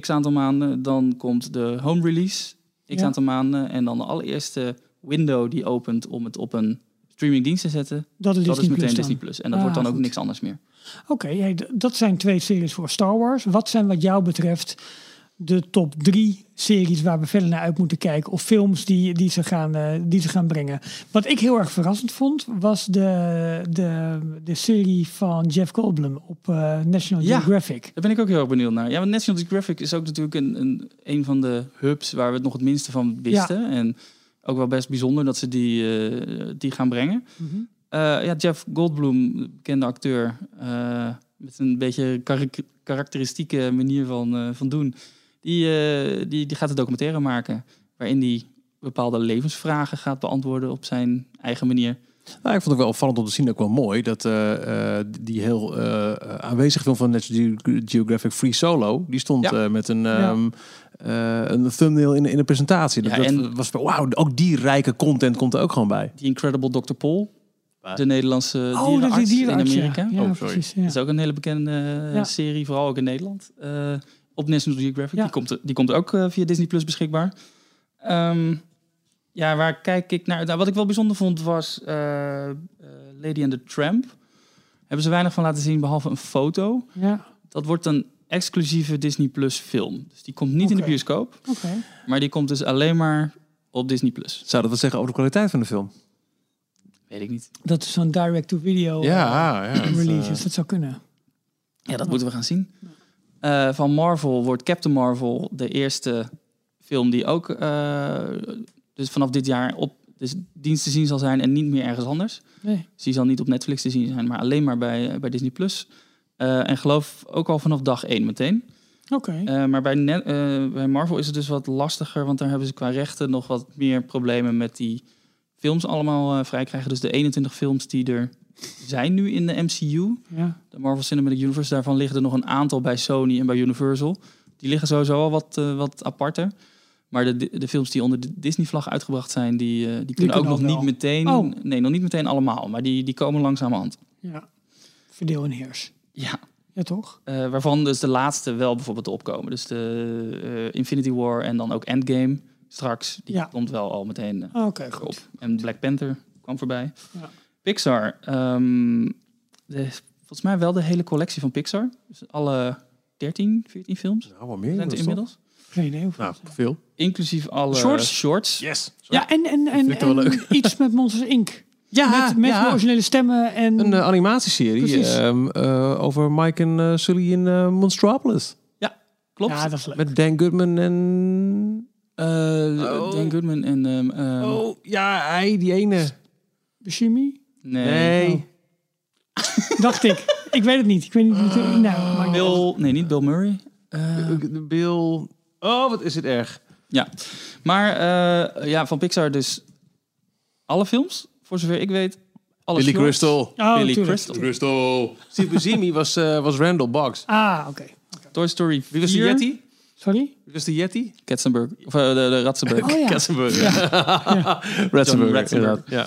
D: x aantal maanden, dan komt de home release, x
C: Ja.
D: aantal maanden, en dan de allereerste window die opent om het op een streamingdienst te zetten,
C: Dat is
D: dat
C: Disney
D: is meteen
C: Plus.
D: Disney Plus. En dat
C: Ah,
D: wordt dan ook
C: goed.
D: niks anders meer.
C: Oké, hey, dat zijn twee series voor Star Wars. Wat zijn wat jou betreft de top drie series waar we verder naar uit moeten kijken? Of films die, die, ze, gaan, eh, die ze gaan brengen? Wat ik heel erg verrassend vond, was de, de, de serie van Jeff Goldblum op eh, National
D: Ja.
C: Geographic.
D: Daar ben ik ook heel erg benieuwd naar. Ja, want National Geographic is ook natuurlijk een, een, een van de hubs waar we het nog het minste van wisten. En ook wel best bijzonder dat ze die, eh, die gaan brengen. Eh, ja, Jeff Goldblum, bekende acteur, eh, met een beetje karak- karakteristieke manier van, van doen. Die, die, die gaat een documentaire maken waarin hij bepaalde levensvragen gaat beantwoorden op zijn eigen manier.
B: Nou, ik vond het wel opvallend om te zien, ook wel mooi, dat eh, eh, die heel eh, aanwezige film van National Ge- Geographic Free Solo, die stond
D: Ja.
B: eh, met een,
C: Ja.
B: ehm, eh, een thumbnail in, in een presentatie. Dat,
D: Ja,
B: dat
D: en-
B: was van, wauw, ook die rijke content komt er ook gewoon bij.
D: Die Incredible Dr. Paul. De Nederlandse
C: Oh, dat
D: dierenarts,
C: is die dierenarts,
D: in. Amerika.
C: Ja,
B: Oh, sorry.
C: precies. Ja.
D: Dat is ook een hele bekende
C: Ja.
D: serie, vooral ook in Nederland. Eh, op National Geographic.
C: Ja.
D: Die, komt, die komt ook via Disney Plus beschikbaar. Ehm, ja, waar kijk ik naar? Nou, wat ik wel bijzonder vond was eh, eh, Lady and the Tramp. Hebben ze weinig van laten zien, behalve een foto.
C: Ja,
D: Dat wordt een exclusieve Disney Plus film. Dus die komt niet in de bioscoop,
C: oké.
D: maar die komt dus alleen maar op Disney Plus.
B: Zou dat wat zeggen over de kwaliteit van de film?
D: Weet ik niet.
C: Dat is zo'n direct-to-video
B: ja, ja. dat,
C: release.
B: eh,
C: Dus dat zou kunnen.
D: Ja, dat moeten we gaan zien. Eh, van Marvel wordt Captain Marvel de eerste film die ook eh, dus vanaf dit jaar op dus dienst te zien zal zijn en niet meer ergens anders.
C: Nee.
D: Dus die zal niet op Netflix te zien zijn, maar alleen maar bij, bij Disney Plus. Eh, en geloof ook al vanaf dag één meteen.
C: Oké.
D: Eh, maar bij, Net- eh, bij Marvel is het dus wat lastiger, want daar hebben ze qua rechten nog wat meer problemen met die films allemaal eh vrij krijgen. Dus de 21 films die er zijn nu in de MCU,
C: ja.
D: de Marvel Cinematic Universe, daarvan liggen er nog een aantal bij Sony en bij Universal. Die liggen sowieso al wat, eh, wat aparter. Maar de, de films die onder de Disney-vlag uitgebracht zijn, die, eh, die, kunnen ook
C: kunnen
D: nog niet meteen.
C: Oh.
D: Nee, nog niet meteen allemaal, maar die, die komen langzamerhand.
C: ja. Verdeel en heers.
D: Ja.
C: Ja, toch?
D: Eh, waarvan dus de laatste wel bijvoorbeeld opkomen. Dus de eh, Infinity War en dan ook Endgame straks. Die
C: Ja.
D: komt wel al meteen eh,
C: Oké,
D: op.
C: goed.
D: En Black Panther kwam voorbij.
C: Ja.
D: Pixar. ehm, de, volgens mij wel de hele collectie van Pixar. Dus alle 13, 14 films
B: nou, wat meer.
D: zijn het
B: dat is toch-
D: inmiddels.
C: Geen idee hoeveel.
B: Nou, veel.
D: Inclusief alle
C: Shorts?
D: shorts.
B: Yes.
C: ja, en, en, en,
B: vind ik wel
C: en
B: leuk.
C: iets met Monsters Inc.
B: Ja,
C: met met
B: ja.
C: originele stemmen en...
B: Een eh, animatieserie ehm, eh, over Mike en eh, Sully in Monstropolis.
D: Klopt.
C: ja, dat is leuk.
B: Met Dan Goodman en...
D: Eh,
B: Oh.
D: Dan Goodman en... ehm, ehm,
B: oh, ja, hij, die ene.
C: Bashimi?
D: Nee.
B: Nee.
C: Dacht ik. Ik weet het niet. Ik weet niet. nou,
D: Bill... Nee, niet Bill Murray. Eh,
B: De Bill... Oh, wat is het erg.
D: Ja, maar eh, ja, van Pixar dus alle films, voor zover ik weet. Alle
B: Billy
D: shorts.
B: Crystal.
C: Oh,
D: Billy
C: tuurlijk.
D: Crystal.
B: Crystal. Steve Buscemi was, eh, was Randall Boggs.
C: Ah, oké.
D: Toy Story 4.
B: Wie was de Yeti?
C: Sorry?
B: Wie was de Yeti?
D: Katzenberg. Of eh, de, de Ratzenberg.
C: Oh ja.
B: Katzenberg.
C: Ja.
B: Ratzenberg. Ja.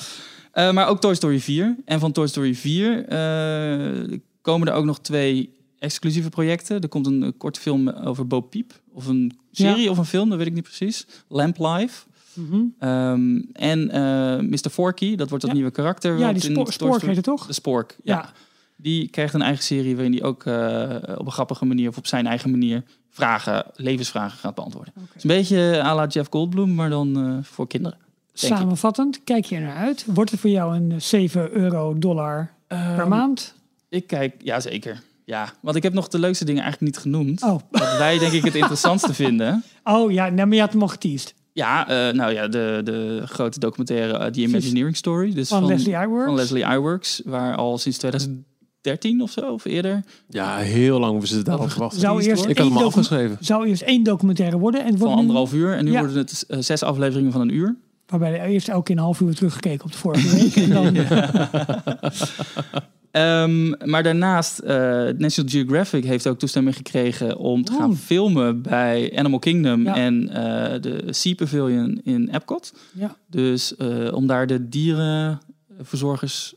D: Eh, maar ook Toy Story 4. En van Toy Story 4 eh, komen er ook nog twee exclusieve projecten. Er komt een eh, korte film over Bo Peep. Of een serie of een film, dat weet ik niet precies. Lamp Life.
C: Mhm.
D: Ehm, en eh Mr. Forky, dat wordt dat
C: Ja.
D: nieuwe karakter.
C: Ja, die
D: Toy
C: Spork heet het toch?
D: De Spork, ja.
C: Ja.
D: Die krijgt een eigen serie waarin hij ook eh, op een grappige manier of op zijn eigen manier vragen, levensvragen gaat beantwoorden. Het is een beetje à la Jeff Goldblum, maar dan eh, voor kinderen. ik.
C: Samenvattend, kijk je er naar uit? Wordt het voor jou een eh, 7 euro dollar per
D: Ehm,
C: maand?
D: Ik kijk, ja zeker. Ja, want ik heb nog de leukste dingen eigenlijk niet genoemd.
C: Oh,
D: Wat wij denk ik het interessantste vinden.
C: oh ja, nou, maar je had hem al geteased.
D: Ja, eh, nou ja, de, de grote documentaire eh, The Imagineering Story. Dus
C: Van, Leslie Iwerks.
D: van Leslie Iwerks, waar al sinds 2013 of zo, of eerder.
B: ja, heel lang hebben ze het daarop gewacht.
C: Zou eerst
B: Ik had hem afgeschreven.
C: Zou eerst één documentaire worden. En
D: Van
C: wordt nu-
D: anderhalf uur. En nu
C: Ja.
D: worden het eh, zes afleveringen van een uur.
C: Waarbij de eerst elke keer een half uur teruggekeken op de vorige week. En dan,
D: Ehm, maar daarnaast, eh, National Geographic heeft ook toestemming gekregen om te gaan
C: Oeh.
D: filmen bij Animal Kingdom
C: Ja.
D: en eh, de Sea Pavilion in Epcot.
C: ja.
D: Dus eh, om daar de dierenverzorgers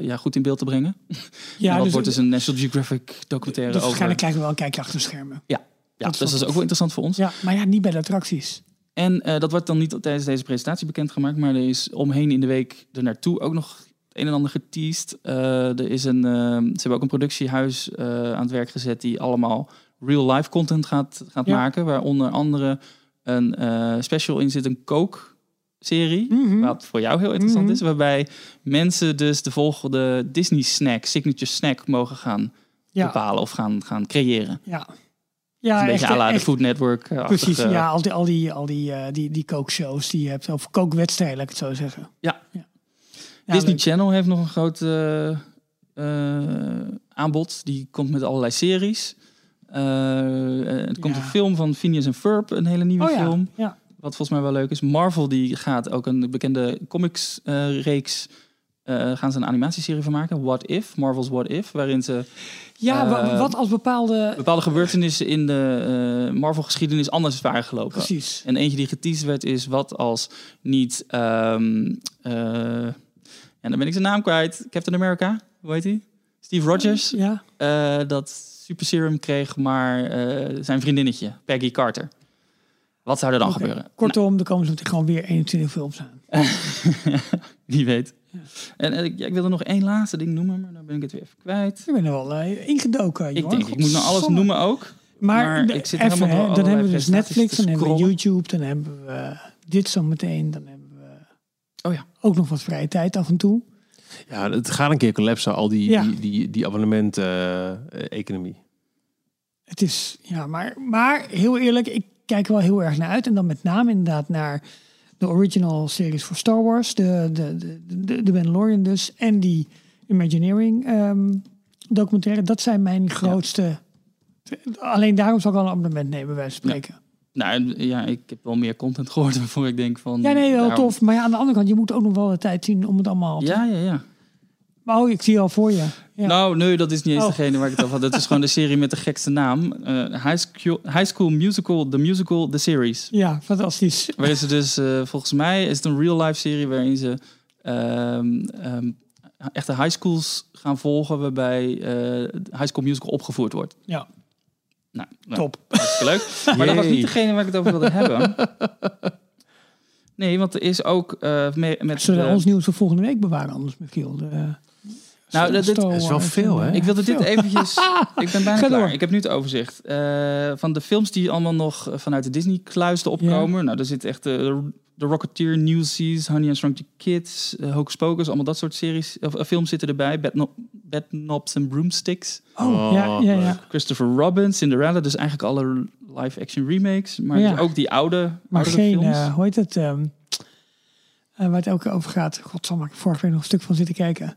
D: ja, goed in beeld te brengen.
C: ja,
D: dat
C: dus,
D: wordt dus een National Geographic documentaire
C: dus
D: over.
C: waarschijnlijk krijgen we wel een kijkje achter de schermen.
D: Ja,
C: dat
D: dus
C: is
D: dat is
C: wel
D: ook wel interessant voor ons.
C: Ja, maar ja, niet bij de attracties.
D: En dat wordt dan niet tijdens deze presentatie bekendgemaakt, maar er is omheen in de week er naartoe ook nog het een en ander geteased. Eh, er is een, eh, ze hebben ook een productiehuis eh, aan het werk gezet die allemaal real-life content gaat, gaat
C: Ja.
D: maken. Waar onder andere een special in zit, een Coke-serie.
C: Mhm.
D: Wat voor jou heel interessant
C: Mhm.
D: is. Waarbij mensen dus de volgende Disney snack, signature snack, mogen gaan
C: Ja,
D: bepalen of gaan, gaan creëren.
C: ja.
D: Ja, een beetje
C: echt,
D: à de Food Network.
C: Precies, ja, al die, al die, al die, die, die kookshows die je hebt. Of kookwedstrijden, laat ik het zo zeggen.
D: Ja.
C: ja.
D: Disney
C: leuk.
D: Channel heeft nog een groot eh, eh, aanbod. Die komt met allerlei series. Eh, er komt een film van Phineas en Ferb, een hele nieuwe
C: Oh
D: film.
C: ja.
D: Wat volgens mij wel leuk is. Marvel die gaat ook een bekende comics eh, reeks eh, gaan ze een animatieserie van maken. What If, Marvel's What If. Waarin ze
C: Ja, wa-
D: Eh,
C: wat als bepaalde...
D: bepaalde gebeurtenissen in de eh, Marvel-geschiedenis anders waren gelopen.
C: Precies.
D: En eentje die geteased werd is wat als niet... ehm ja, dan ben ik zijn naam kwijt. Captain America, hoe heet hij? Steve Rogers.
C: Ja,
D: eh, dat super serum kreeg, maar eh, zijn vriendinnetje, Peggy Carter. Wat zou er dan gebeuren?
C: Kortom, er komen meteen gewoon weer 21 films aan.
D: Wie weet. En eh, ik, ja, ik wilde nog één laatste ding noemen, maar dan ben ik het weer even kwijt.
C: Ik ben er wel eh, ingedoken,
D: Ik denk, ik moet nou alles noemen ook.
C: Maar,
D: Maar
C: de-
D: ik zit
C: even,
D: helemaal
C: dan hebben we dus Netflix, dan hebben we. YouTube, dan hebben we dit zo meteen, dan hebben we
D: Oh ja.
C: ook nog wat vrije tijd af en toe.
B: Ja, het gaat een keer collapsen, al die,
C: Ja.
B: die, die, die abonnement-economie.
C: Het is, ja, maar, maar heel eerlijk, ik kijk er wel heel erg naar uit. En dan met name inderdaad naar de original series voor Star Wars, de, de, de, de, de Mandalorian dus, en die Imagineering ehm, documentaire. Dat zijn mijn grootste... Alleen daarom zal ik al een abonnement nemen, bij van spreken.
D: Nou ja, ik heb wel meer content gehoord waarvoor ik denk van...
C: Ja, nee, wel
D: daarom-
C: tof. Maar ja, aan de andere kant, je moet ook nog wel de tijd zien om het allemaal te...
D: Ja, ja, ja.
C: Maar oh, ik zie al voor je. Ja.
D: Nou, nee, dat is niet eens
C: Oh.
D: degene waar ik het over had. Dat is gewoon de serie met de gekste naam. Eh, High, School, High School Musical, The Musical, The Series.
C: Ja, fantastisch.
D: Waarin ze dus, eh, volgens mij is het een real-life serie waarin ze ehm, ehm, echte high schools gaan volgen waarbij eh High School Musical opgevoerd wordt.
C: Ja,
D: Nou, nou,
C: top.
D: hartstikke leuk. Maar dat was niet degene waar ik het over wilde hebben. Nee, want er is ook eh, me- met...
C: Zullen we
D: de-
C: ons nieuws voor volgende week bewaren anders, Michiel? De,
D: Nou, dit
C: Star
B: is wel veel,
C: en,
B: hè?
C: eh,
D: Ik wilde dit eventjes... ik ben bijna
C: Ga
D: klaar.
C: door.
D: Ik heb nu het overzicht. Eh, van de films die allemaal nog vanuit de Disney-kluis opkomen. Nou, daar zit echt de, de Rocketeer, Newsies, Honey and Shrunk the Kids, uh, Hocus Pocus. Allemaal dat soort series, of, eh, films zitten erbij. Bad, no Bad Knobs and Broomsticks.
C: Oh, ja, ja, ja.
D: Christopher Robin, Cinderella. Dus eigenlijk alle live-action remakes. Maar
C: Ja.
D: dus ook die oude,
C: Maar geen,
D: films.
C: eh, hoe heet het, ehm, eh, waar het elke keer over gaat. Godsamme, ik heb vorige week nog een stuk van zitten kijken.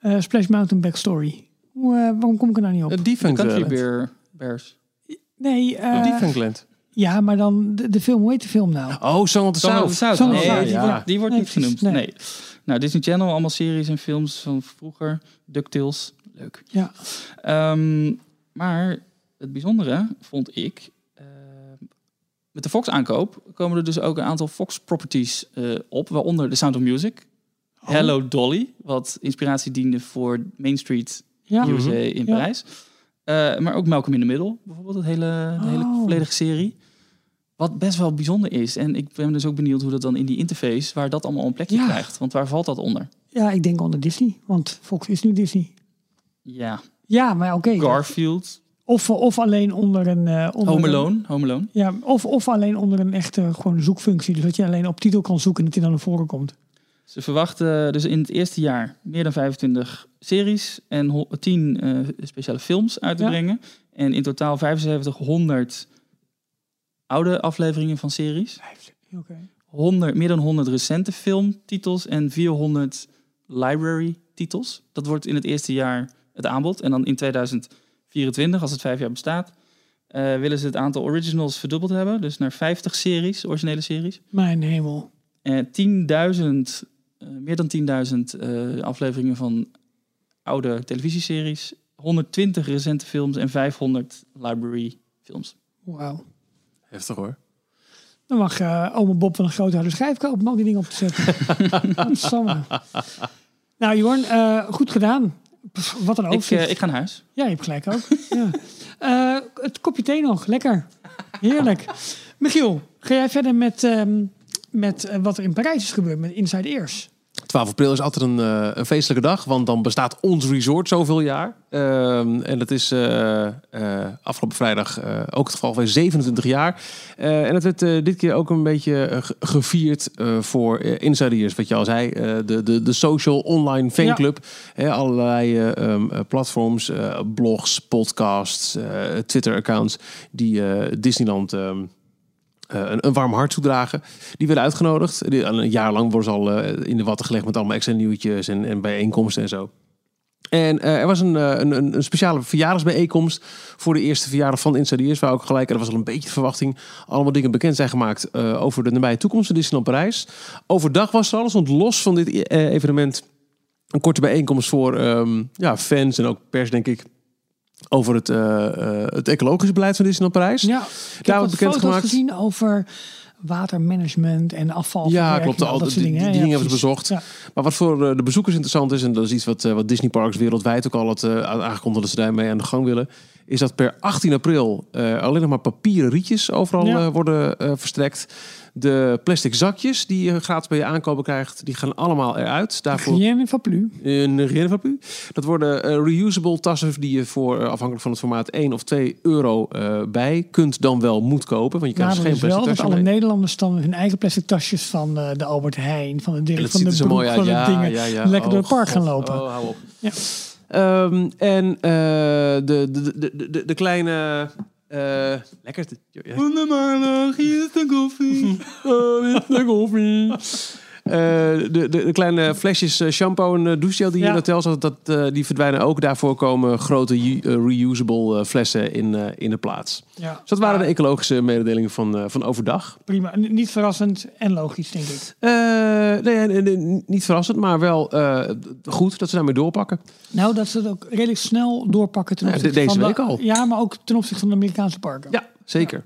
C: Eh, Splash Mountain Backstory. Hoe, eh, waarom kom ik er nou niet op?
D: De Country. Bear Bears.
C: Nee, eh,
B: Defense Land.
C: ja, maar dan de, de film, hoe heet de film nou?
B: Oh, Song of the
D: Song of the
B: South.
D: South.
C: Song of the
D: Nee,
C: South,
D: die
B: ja.
D: wordt, die wordt
C: Nee,
D: niet genoemd.
C: nee.
D: Nee. Nou, Disney Channel, allemaal series en films van vroeger. DuckTales, leuk.
C: Ja,
D: Ehm, maar het bijzondere vond ik... eh, met de Fox-aankoop komen er dus ook een aantal Fox-properties eh, op. Waaronder The Sound of Music.
C: Oh.
D: Hello Dolly, wat inspiratie diende voor Main Street
C: ja.
B: Mhm.
D: USA in. Parijs. Eh, maar ook Malcolm in the Middle, bijvoorbeeld, het hele, de hele
C: Oh.
D: volledige serie. Wat best wel bijzonder is. En ik ben dus ook benieuwd hoe dat dan in die interface, waar dat allemaal een plekje
C: Ja.
D: krijgt. Want waar valt dat onder?
C: ja, ik denk onder Disney, want Fox is nu Disney.
D: Ja,
C: Ja, maar oké.
D: Garfield,
C: Of, of alleen onder een... eh, onder
D: Home
C: een-
D: Alone, Home Alone.
C: Ja, of, of alleen onder een echte gewoon zoekfunctie. Dus dat je alleen op titel kan zoeken en dat hij dan naar voren komt.
D: Ze verwachten dus in het eerste jaar meer dan 25 series en ho- 10 eh, speciale films uit te
C: Ja.
D: brengen. En in totaal 7500 oude afleveringen van series.
C: Oké.
D: 100, meer dan 100 recente filmtitels en 400 library titels. Dat wordt in het eerste jaar het aanbod. En dan in 2024, als het vijf jaar bestaat, eh, willen ze het aantal originals verdubbeld hebben. Dus naar 50 series, originele series.
C: Mijn hemel.
D: En 10.000, eh, meer dan 10.000 eh, afleveringen van oude televisieseries. 120 recente films en 500 library films.
C: Wauw.
B: Heftig hoor.
C: Dan mag eh oma Bob van een grote harde schijf kopen om al die dingen op te zetten. Nou, Jorn, eh, goed gedaan. Pff, wat een
D: Ik,
C: overzicht.
D: eh, ik ga naar huis.
C: Ja, je hebt gelijk ook. ja. Eh, het kopje thee nog, lekker. Heerlijk. Michiel, ga jij verder met, ehm, met eh, wat er in Parijs is gebeurd met Inside Ears?
B: 12 april is altijd een, eh, een feestelijke dag, want dan bestaat ons resort zoveel jaar. Ehm, en dat is eh, afgelopen vrijdag ook het geval van 27 jaar. En het werd dit keer ook een beetje ge- gevierd voor insiders, wat je al zei. de, de, de social online fanclub. Hè, allerlei eh, ehm, eh, platforms, blogs, podcasts, Twitter-accounts die Disneyland... ehm, eh, een, een warm hart toedragen. Die werden uitgenodigd. Een jaar lang worden ze al eh, in de watten gelegd met allemaal extra nieuwtjes en, en bijeenkomsten en zo. En eh, er was een, eh, een, een, speciale verjaardagsbijeenkomst voor de eerste verjaardag van Insadiers. Waar ook gelijk, er was al een beetje verwachting, allemaal dingen bekend zijn gemaakt eh, over de nabije toekomst van Disneyland Parijs. Overdag was er alles, want los van dit eh, evenement een korte bijeenkomst voor ehm, ja, fans en ook pers, denk ik. Over het, eh, eh, het ecologische beleid van Disneyland Parijs.
C: Ja, ik
B: Daar
C: heb
B: bekend
C: foto's
B: gemaakt.
C: gezien over watermanagement en afval.
B: Ja, klopt. Al,
C: dat
B: die,
C: soort dingen.
B: die
C: Ja,
B: dingen hebben we
C: precies.
B: bezocht.
C: Ja.
B: Maar wat voor eh, de bezoekers interessant is, en dat is iets wat, wat Disney Parks wereldwijd ook al had eh, aangekondigd dat ze daarmee aan de gang willen, is dat per 18 april eh, alleen nog maar papieren rietjes overal
C: Ja.
B: eh, worden eh, verstrekt. De plastic zakjes die je gratis bij je aankopen krijgt, die gaan allemaal eruit. Daarvoor
C: Rien van plu.
B: een rien van u. Dat worden reusable tassen die je voor afhankelijk van het formaat 1 of 2 euro bij kunt dan wel moet kopen. Want je krijgt dus geen
C: wel
B: plastic
C: dat
B: tasje
C: alle
B: mee.
C: Nederlanders dan hun eigen plastic tasjes van de Albert Heijn, van de Dirk,
B: dat
C: van de broek,
B: mooi
C: de dingen,
B: ja, ja.
C: lekker door het park gaan lopen.
B: Oh, hou op.
C: Ja.
B: Ehm, en eh, de, de, de, de, de kleine... eh lekker. Ja.
D: hier is de koffie.
B: Dit is de koffie. Eh, de, de, de kleine flesjes eh, shampoo en uh, douchegel die je in hotels had, dat, eh, die verdwijnen ook. Daarvoor komen grote eh, reusable eh, flessen in, eh, in de plaats.
C: Ja.
B: Dus dat waren de ecologische mededelingen van, eh, van overdag.
C: Prima. Niet verrassend en logisch, denk ik.
B: Eh, nee, nee, niet verrassend, maar wel eh, goed dat ze daarmee doorpakken.
C: Nou, dat ze het ook redelijk snel doorpakken ten opzichte
B: de- deze
C: van de-
B: week al.
C: Ja, maar ook ten opzichte van de Amerikaanse parken.
B: Ja, zeker.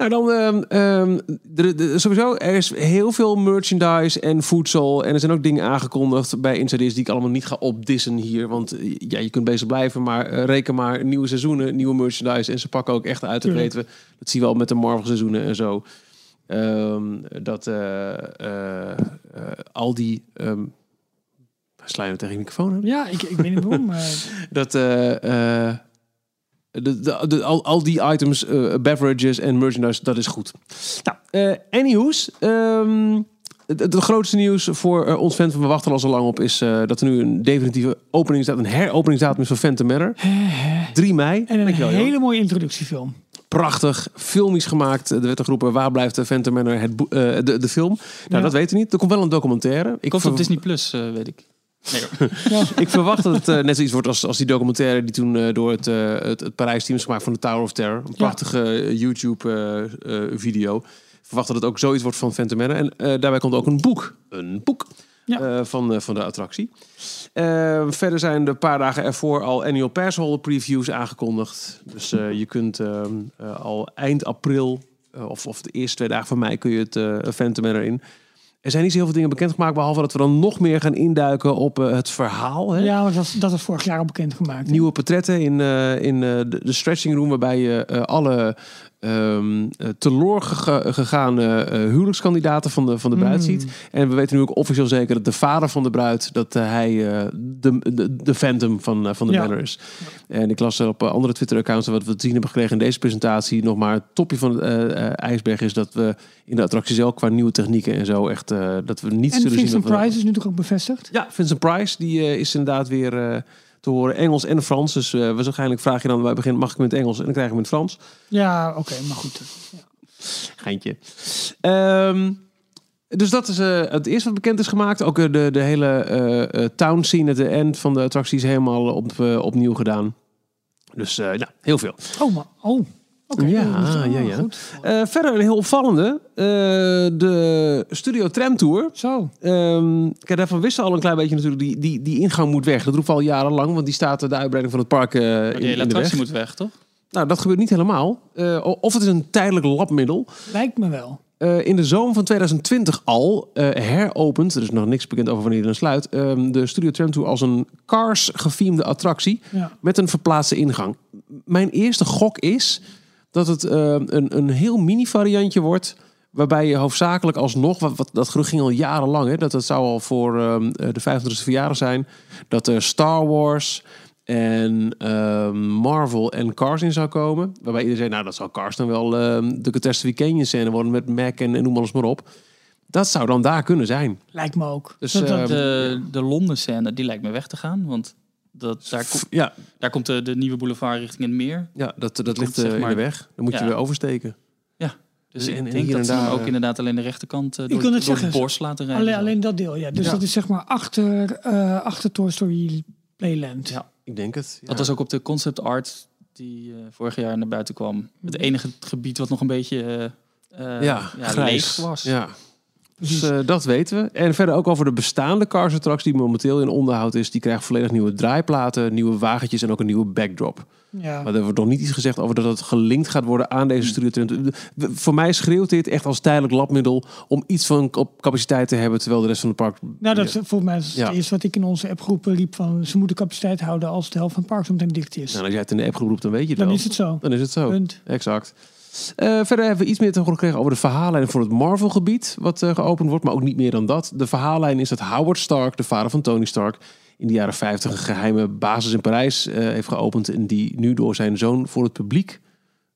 B: Nou, dan ehm, ehm, de, de- sowieso, er is heel veel merchandise en voedsel. En er zijn ook dingen aangekondigd bij Insiders die ik allemaal niet ga opdissen hier. Want eh, ja, je kunt bezig blijven, maar eh, reken maar nieuwe seizoenen, nieuwe merchandise. En ze pakken ook echt uit, dat
C: Tuurlijk.
B: weten we. Dat zien we al met de Marvel seizoenen en zo. Ehm, dat eh, al die... ehm sla je nou tegen de microfoon aan?
C: Ja, ik, ik weet niet waarom. maar
B: Dat de, de, de- al, al die items, eh, beverages en merchandise, dat is goed. Nou, eh anyhows. ehm, het, grootste nieuws voor eh, ons fan van We Wachten Al Zo Lang Op... is eh, dat er nu een definitieve openingsdatum, een heropeningsdatum is van Phantom Manor. 3 mei.
C: en een
B: Dankjewel,
C: hele mooie introductiefilm.
B: Prachtig, filmisch gemaakt. Er werd er geroepen, waar blijft de Phantom Manor, het de, de film? Nou,
C: Ja.
B: dat weten we niet. Er komt wel een documentaire. Ik
D: Komt op Disney Plus, eh, weet ik. Nee, hoor.
C: Ja.
B: Ik verwacht dat het eh, net zoiets wordt als, als die documentaire die toen eh, door het, eh, het, het Parijs-team is gemaakt van de Tower of Terror. Een prachtige YouTube-video. Ik verwacht dat het ook zoiets wordt van Phantom Manor. En eh, daarbij komt ook een boek. Een boek
C: Ja.
B: eh, van, eh, van de attractie. Eh, verder zijn de paar dagen ervoor al annual passholder previews aangekondigd. Dus eh, je kunt ehm, eh, al eind april, eh, of, of de eerste twee dagen van mei, kun je het eh Phantom Manor in. Er zijn niet zo heel veel dingen bekendgemaakt, behalve dat we dan nog meer gaan induiken op eh, het verhaal. Hè?
C: Ja, dat, dat is vorig jaar al bekendgemaakt. hè?
B: Nieuwe portretten in, eh, in eh, de, de stretching room, waarbij je alle eh, teloor gega- gegaane eh, huwelijkskandidaten van de, van de bruid
C: Mm.
B: ziet. En we weten nu ook officieel zeker dat de vader van de bruid, dat eh, hij de, de, de phantom van, van de
C: Ja.
B: manor is. En ik las op eh, andere Twitter-accounts wat we te zien hebben gekregen in deze presentatie nog maar het topje van het ijsberg is dat we in de attractie zelf qua nieuwe technieken en zo echt dat we niet
C: En
B: zullen zien.
C: Vincent
B: dat we-
C: Price is nu toch ook bevestigd?
B: ja, Vincent Price, die is inderdaad weer te horen. Engels en Frans. Dus eh waarschijnlijk vraag je dan bij het begin, mag ik het Engels? En dan krijg je hem in het Frans.
C: Ja, oké, maar goed.
B: Geintje. Ehm, dus dat is eh, het eerste wat bekend is gemaakt. Ook eh, de, de hele eh, town scene the end van de attractie is helemaal op, opnieuw gedaan. Dus nou, heel veel.
C: Oh, maar, oh.
B: Ja,
C: oh,
B: ja, ja.
C: Goed.
B: Eh, verder een heel opvallende. eh, de Studio Tram Tour.
C: Zo,
B: Ehm, kijk, daarvan wisten we al een klein beetje natuurlijk. Die, die, die ingang moet weg. Dat roepen we al jarenlang. Want die staat eh, de uitbreiding van het park
D: Maar
B: in,
D: die
B: in de
D: attractie
B: weg.
D: moet weg, toch?
B: Nou, dat gebeurt niet helemaal. Eh, of het is een tijdelijk labmiddel.
C: lijkt me wel.
B: Eh, in de zomer van 2020 al eh, heropend, er is nog niks bekend over wanneer het dan sluit, ehm, de Studio Tram Tour als een Cars gefiemde attractie
C: Ja.
B: met een verplaatste ingang. Mijn eerste gok is dat het ehm, een, een heel mini variantje wordt. Waarbij je hoofdzakelijk alsnog, wat, wat, dat gerucht ging al jarenlang, hè, dat het zou al voor ehm, eh, de 25e verjaardag zijn. Dat er Star Wars en ehm, Marvel en Cars in zou komen. Waarbij iedereen zei, nou dat zou Cars dan wel ehm, de Catastrophe Canyon scène worden met Mac en, en noem alles maar op. Dat zou dan daar kunnen zijn.
C: Lijkt me ook.
B: Dus,
C: Dat- dat-
D: De, de Londen scène, die lijkt me weg te gaan. Want dat, daar,
B: Ja,
D: daar komt de, de nieuwe boulevard richting het meer.
B: ja dat, dat ligt
D: zeg
B: eh, in
D: maar-
B: de weg. Dan moet je
D: Ja.
B: weer oversteken.
D: Dus
B: En-
D: ik
B: en
D: denk dat ze
B: daar,
D: ook
B: eh,
D: inderdaad alleen de rechterkant uh, door, door
C: zeggen,
D: het bos laten rijden.
C: alleen, alleen dat deel, ja. Dus
B: Ja.
C: dat is zeg maar achter, eh, achter Toy Story Playland.
D: Ja.
B: Ik denk het. Ja.
D: Dat was ook op de concept art die eh, vorig jaar naar buiten kwam. Het enige gebied wat nog een beetje
B: ja,
D: ja,
B: grijs.
D: leeg was.
B: Ja. Dus eh, dat weten we. En verder ook over de bestaande Cars Trucks die momenteel in onderhoud is. Die krijgen volledig nieuwe draaiplaten, nieuwe wagentjes en ook een nieuwe backdrop.
C: Ja.
B: Maar er wordt nog niet iets gezegd over dat het gelinkt gaat worden aan deze studiotrend. Voor mij schreeuwt dit echt als tijdelijk labmiddel om iets van capaciteit te hebben terwijl de rest van het park.
C: Nou, dat is volgens mij is
B: Ja.
C: het eerste wat ik in onze appgroepen riep van ze moeten capaciteit houden als de helft van het park zo meteen dicht is.
B: Nou, als jij het in de app roept, dan weet je het
C: Dan
B: wel.
C: is het zo.
B: Dan is het zo.
C: Punt.
B: Exact. Eh, verder hebben we iets meer te horen gekregen over de verhaallijn voor het Marvel-gebied, wat eh, geopend wordt, maar ook niet meer dan dat. De verhaallijn is dat Howard Stark, de vader van Tony Stark, in de jaren 50 een geheime basis in Parijs eh, heeft geopend en die nu door zijn zoon voor het publiek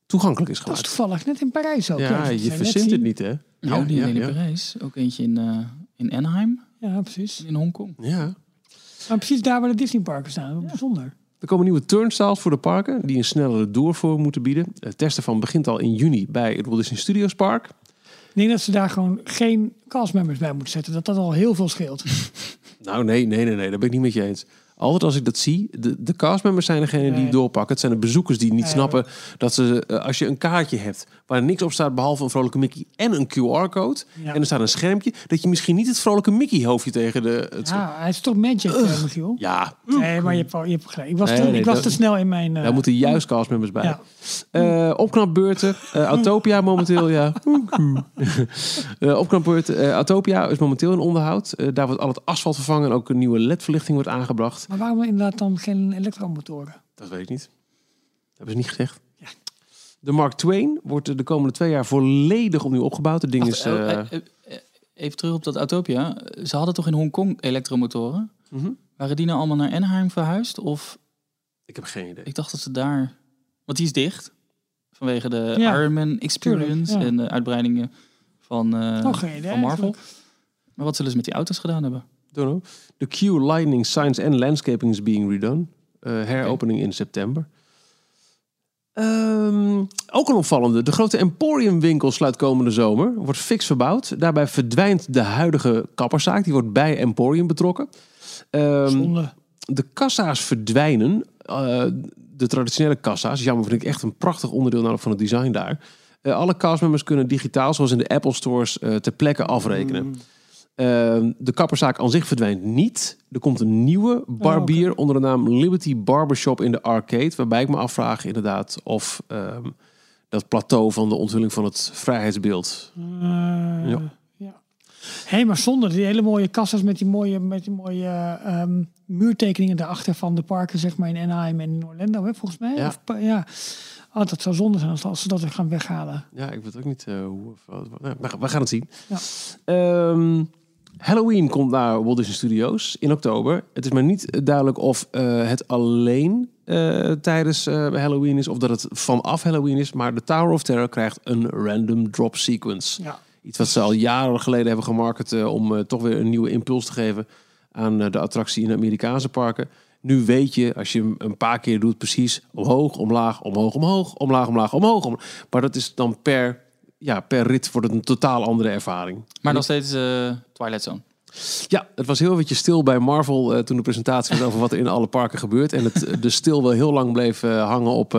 B: toegankelijk is
C: Dat is
B: gemaakt.
C: toevallig net in Parijs ook.
B: Ja, je
C: zijn net
B: verzint het niet, hè?
D: Nou, niet
B: ja,
D: alleen in
B: ja.
D: Parijs. Ook eentje in, eh, in Anaheim
C: Ja, precies.
D: in Hongkong.
B: Ja.
C: Maar precies daar waar de Disneyparken staan. Bijzonder.
B: Er komen nieuwe turnstiles voor de parken die een snellere doorvoer moeten bieden. Het testen van begint al in juni bij het Walt Disney Studios Park.
C: Ik denk dat ze daar gewoon geen castmembers bij moeten zetten. Dat dat al heel veel scheelt.
B: Nou, nee, nee, nee, nee, dat ben ik niet met je eens. Altijd als ik dat zie, de, de castmembers zijn degene die
C: Nee.
B: doorpakken. Het zijn de bezoekers die niet
C: Nee,
B: snappen dat ze, eh, als je een kaartje hebt waar niks op staat behalve een vrolijke Mickey en een QR-code,
C: Ja.
B: en er staat een schermpje, dat je misschien niet het vrolijke Mickey-hoofdje tegen de. Het
C: Ja, hij is toch magic, eh, Michiel?
B: ja,
C: Nee, maar je hebt, je hebt gelijk. Ik was,
B: Nee,
C: te, ik was
B: dat-
C: te snel in mijn... eh,
B: daar moeten juist castmembers bij.
C: ja.
B: Eh, opknapbeurten. eh, Autopia momenteel, ja. Eh, opknapbeurten. eh, Autopia is momenteel in onderhoud. Eh, daar wordt al het asfalt vervangen en ook een nieuwe LED-verlichting wordt aangebracht.
C: Maar waarom inderdaad dan geen elektromotoren?
B: Dat weet ik niet. Dat hebben ze niet gezegd. De Mark Twain wordt de komende twee jaar volledig opnieuw opgebouwd. Het ding is...
D: eh,
B: eh,
D: eh, even terug op dat Autopia. Ze hadden toch in Hongkong elektromotoren?
B: mhm.
D: Waren die nou allemaal naar Anaheim verhuisd? Of
B: Ik heb geen idee.
D: ik dacht dat ze daar... Want die is dicht. Vanwege de
C: Ja,
D: Ironman Experience
C: tuurlijk, ja.
D: en de uitbreidingen van,
C: Oh, geen idee
D: van Marvel.
C: eigenlijk.
D: Maar wat zullen ze met die auto's gedaan hebben?
B: Don't know. De Q Lightning Science and Landscaping is being redone. Eh, heropening in september. Ehm, ook een opvallende. De grote Emporium winkel sluit komende zomer. Wordt fix verbouwd. Daarbij verdwijnt de huidige kapperszaak. Die wordt bij Emporium betrokken. Ehm,
C: Zonde.
B: de kassa's verdwijnen. Eh, de traditionele kassa's. Jammer vind ik echt een prachtig onderdeel van het design daar. Eh, alle castmembers kunnen digitaal, zoals in de Apple stores, eh ter plekke afrekenen. Ehm, de kapperszaak aan zich verdwijnt niet. Er komt een nieuwe barbier onder de naam Liberty Barbershop in de arcade. Waarbij ik me afvraag inderdaad of ehm, dat plateau van de onthulling van het vrijheidsbeeld.
C: Eh,
B: Ja.
C: Hé, maar zonder die hele mooie kassas met die mooie, met die mooie ehm, muurtekeningen daarachter van de parken, zeg maar in Anaheim en in Orlando, hè, volgens mij.
B: Ja.
C: Of, ja. Oh, dat zou zonde zijn als, als ze dat weer gaan weghalen.
B: Ja, ik weet ook niet eh, hoe. of nou, we, gaan het zien.
C: Ja.
B: Ehm, Halloween komt naar Walt Disney Studios in oktober. Het is maar niet duidelijk of eh, het alleen eh, tijdens eh, Halloween is of dat het vanaf Halloween is. Maar de Tower of Terror krijgt een random drop sequence.
C: Ja.
B: Iets wat ze al jaren geleden hebben gemarket om toch weer een nieuwe impuls te geven aan de attractie in de Amerikaanse parken. Nu weet je, als je hem een paar keer doet, precies omhoog, omlaag, omhoog, omhoog, omlaag, omlaag, omhoog. omlaag. Maar dat is dan per, ja, per rit wordt het een totaal andere ervaring.
D: Maar nog steeds eh, Twilight Zone.
B: Ja, het was heel eventjes stil bij Marvel eh, toen de presentatie was over wat er in alle parken gebeurt. En het, de stil wel heel lang bleef eh, hangen op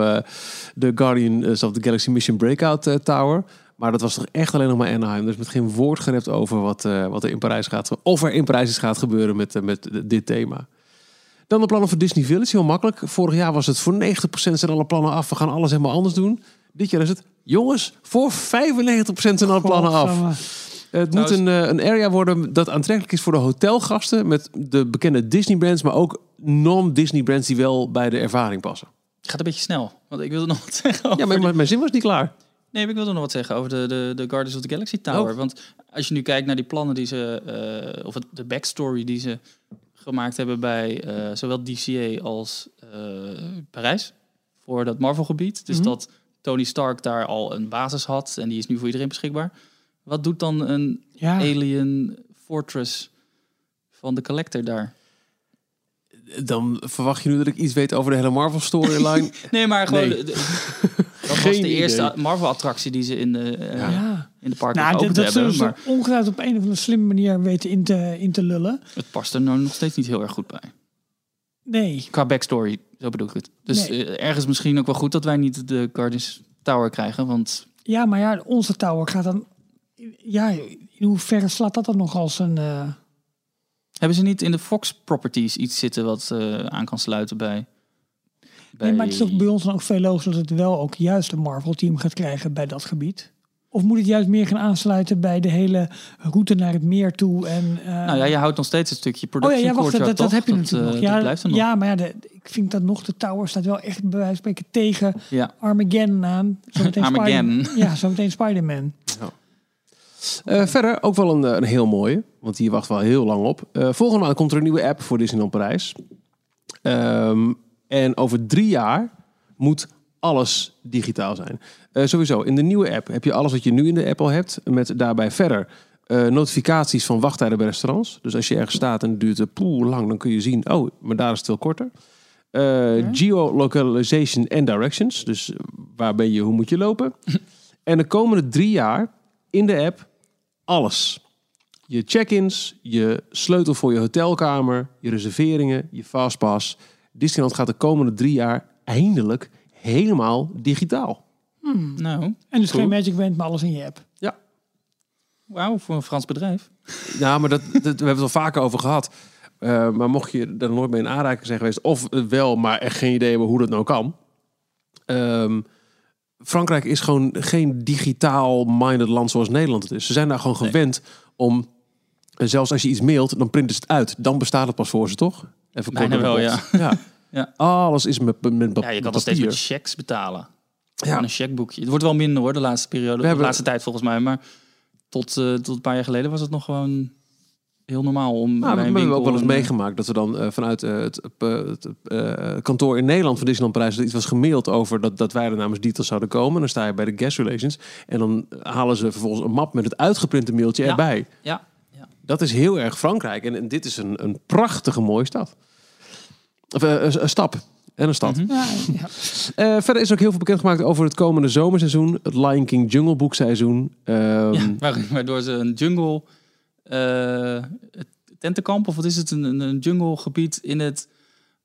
B: de Guardians of the Galaxy Mission Breakout Tower. Maar dat was toch echt alleen nog maar Anaheim. Dus met geen woord gerept over wat, wat er in Parijs gaat, of er in Parijs is gaat gebeuren met, met dit thema. Dan de plannen voor Disney Village, heel makkelijk. Vorig jaar was het voor 90% zijn alle plannen af. We gaan alles helemaal anders doen. Dit jaar is het, jongens, voor 95% zijn alle plannen af. Het moet een, eh, een area worden dat aantrekkelijk is voor de hotelgasten. Met de bekende Disney brands, maar ook non-Disney brands die wel bij de ervaring passen.
D: Het gaat een beetje snel. Want ik wilde nog wat zeggen over...
B: Ja, maar mijn, mijn zin was niet klaar.
D: Nee, maar ik wilde nog wat zeggen over de, de, de Guardians of the Galaxy Tower.
B: Oh.
D: Want als je nu kijkt naar die plannen die ze... eh, of het, de backstory die ze gemaakt hebben bij eh, zowel DCA als eh, Parijs. Voor dat Marvel-gebied. Dus
C: Mhm.
D: dat Tony Stark daar al een basis had. En die is nu voor iedereen beschikbaar. Wat doet dan een
C: Ja.
D: alien fortress van de collector daar?
B: Dan verwacht je nu dat ik iets weet over de hele Marvel storyline.
D: Nee, maar gewoon...
B: Nee.
D: de- dat was
B: Geen
D: de eerste. Marvel-attractie die ze in de, eh,
C: Ja.
D: in de parken
C: Nou, dat,
D: geopend
C: dat
D: hebben.
C: zullen ze ongetwijfeld op een of andere slimme manier weten in te, in te lullen.
D: het past er nou nog steeds niet heel erg goed bij.
C: Nee.
D: Qua backstory, zo bedoel ik het. Dus
C: Nee.
D: eh, ergens misschien ook wel goed dat wij niet de Guardians Tower krijgen. Want
C: Ja, maar ja, onze tower gaat dan Ja, in hoeverre slaat dat dan nog als een... eh,
D: Hebben ze niet in de Fox Properties iets zitten wat eh, aan kan sluiten bij...
C: Nee, maar het is toch bij ons dan ook veel logischer dat het wel ook juist een Marvel-team gaat krijgen bij dat gebied? Of moet het juist meer gaan aansluiten bij de hele route naar het meer toe? En, eh,
D: Nou ja, je houdt nog steeds een stukje
C: oh ja, ja wacht, dat, dat, heb je natuurlijk
D: eh,
C: nog. Ja,
D: dat blijft er nog.
C: ja maar ja, de, ik vind dat nog de Tower staat wel echt bij wijze van spreken tegen
D: Ja.
C: Armageddon aan. Zometeen
D: Armageddon.
C: Spider- ja, zometeen Spider-Man.
B: Eh, verder ook wel een, een heel mooie, want die wacht wel heel lang op. Eh, volgende maand komt er een nieuwe app voor Disneyland Parijs. Ehm, en over drie jaar moet alles digitaal zijn. Eh, sowieso, in de nieuwe app heb je alles wat je nu in de app al hebt. Met daarbij verder eh, notificaties van wachttijden bij restaurants. Dus als je ergens staat en het duurt uh, poel lang, dan kun je zien... oh, maar daar is het veel korter. Eh, Geolocalization en directions. Dus waar ben je, hoe moet je lopen? en de komende drie jaar in de app alles. Je check-ins, je sleutel voor je hotelkamer, je reserveringen, je fastpass. Disneyland gaat de komende drie jaar eindelijk helemaal digitaal.
D: Nou,
C: En dus
B: Cool.
C: geen Magic Band, maar alles in je app.
B: Ja,
D: wauw, voor een Frans bedrijf.
B: ja maar dat, dat, we hebben het al vaker over gehad. Eh, maar mocht je er nooit mee in aanraking zijn geweest, of wel, maar echt geen idee hebben hoe dat nou kan. Ehm, Frankrijk is gewoon geen digitaal-minded land zoals Nederland het is. Ze zijn daar gewoon
D: Nee.
B: gewend om, en zelfs als je iets mailt, dan printen ze het uit. Dan bestaat het pas voor ze, toch? Even kort
D: wel,
B: ja.
D: Ja.
B: Alles is met, met, met
D: Ja, je kan nog steeds met checks betalen.
B: Ja.
D: Een checkboekje. Het wordt wel minder hoor, de laatste periode. De
B: hebben-
D: laatste tijd volgens mij. Maar tot, eh, tot een paar jaar geleden was het nog gewoon heel normaal om
B: Nou,
D: bij
B: we hebben ook wel eens
D: een, eh,
B: meegemaakt dat we dan eh, vanuit het, het kantoor in Nederland van Disneyland Parijs iets was gemaild over dat, dat wij er namens details zouden komen. Dan sta je bij de guest relations en dan halen ze vervolgens een map met het uitgeprinte mailtje
D: Ja.
B: erbij.
D: Ja, ja.
B: Dat is heel erg Frankrijk en, en dit is een, een prachtige mooie stad. Of een stap. En een stad.
D: Mhm.
C: Ja, ja.
B: Eh, verder is ook heel veel bekendgemaakt over het komende zomerseizoen. Het Lion King Jungle Book seizoen. Ehm,
D: Ja, waar- waardoor ze een jungle eh, tentenkamp, of wat is het, een, een- junglegebied in het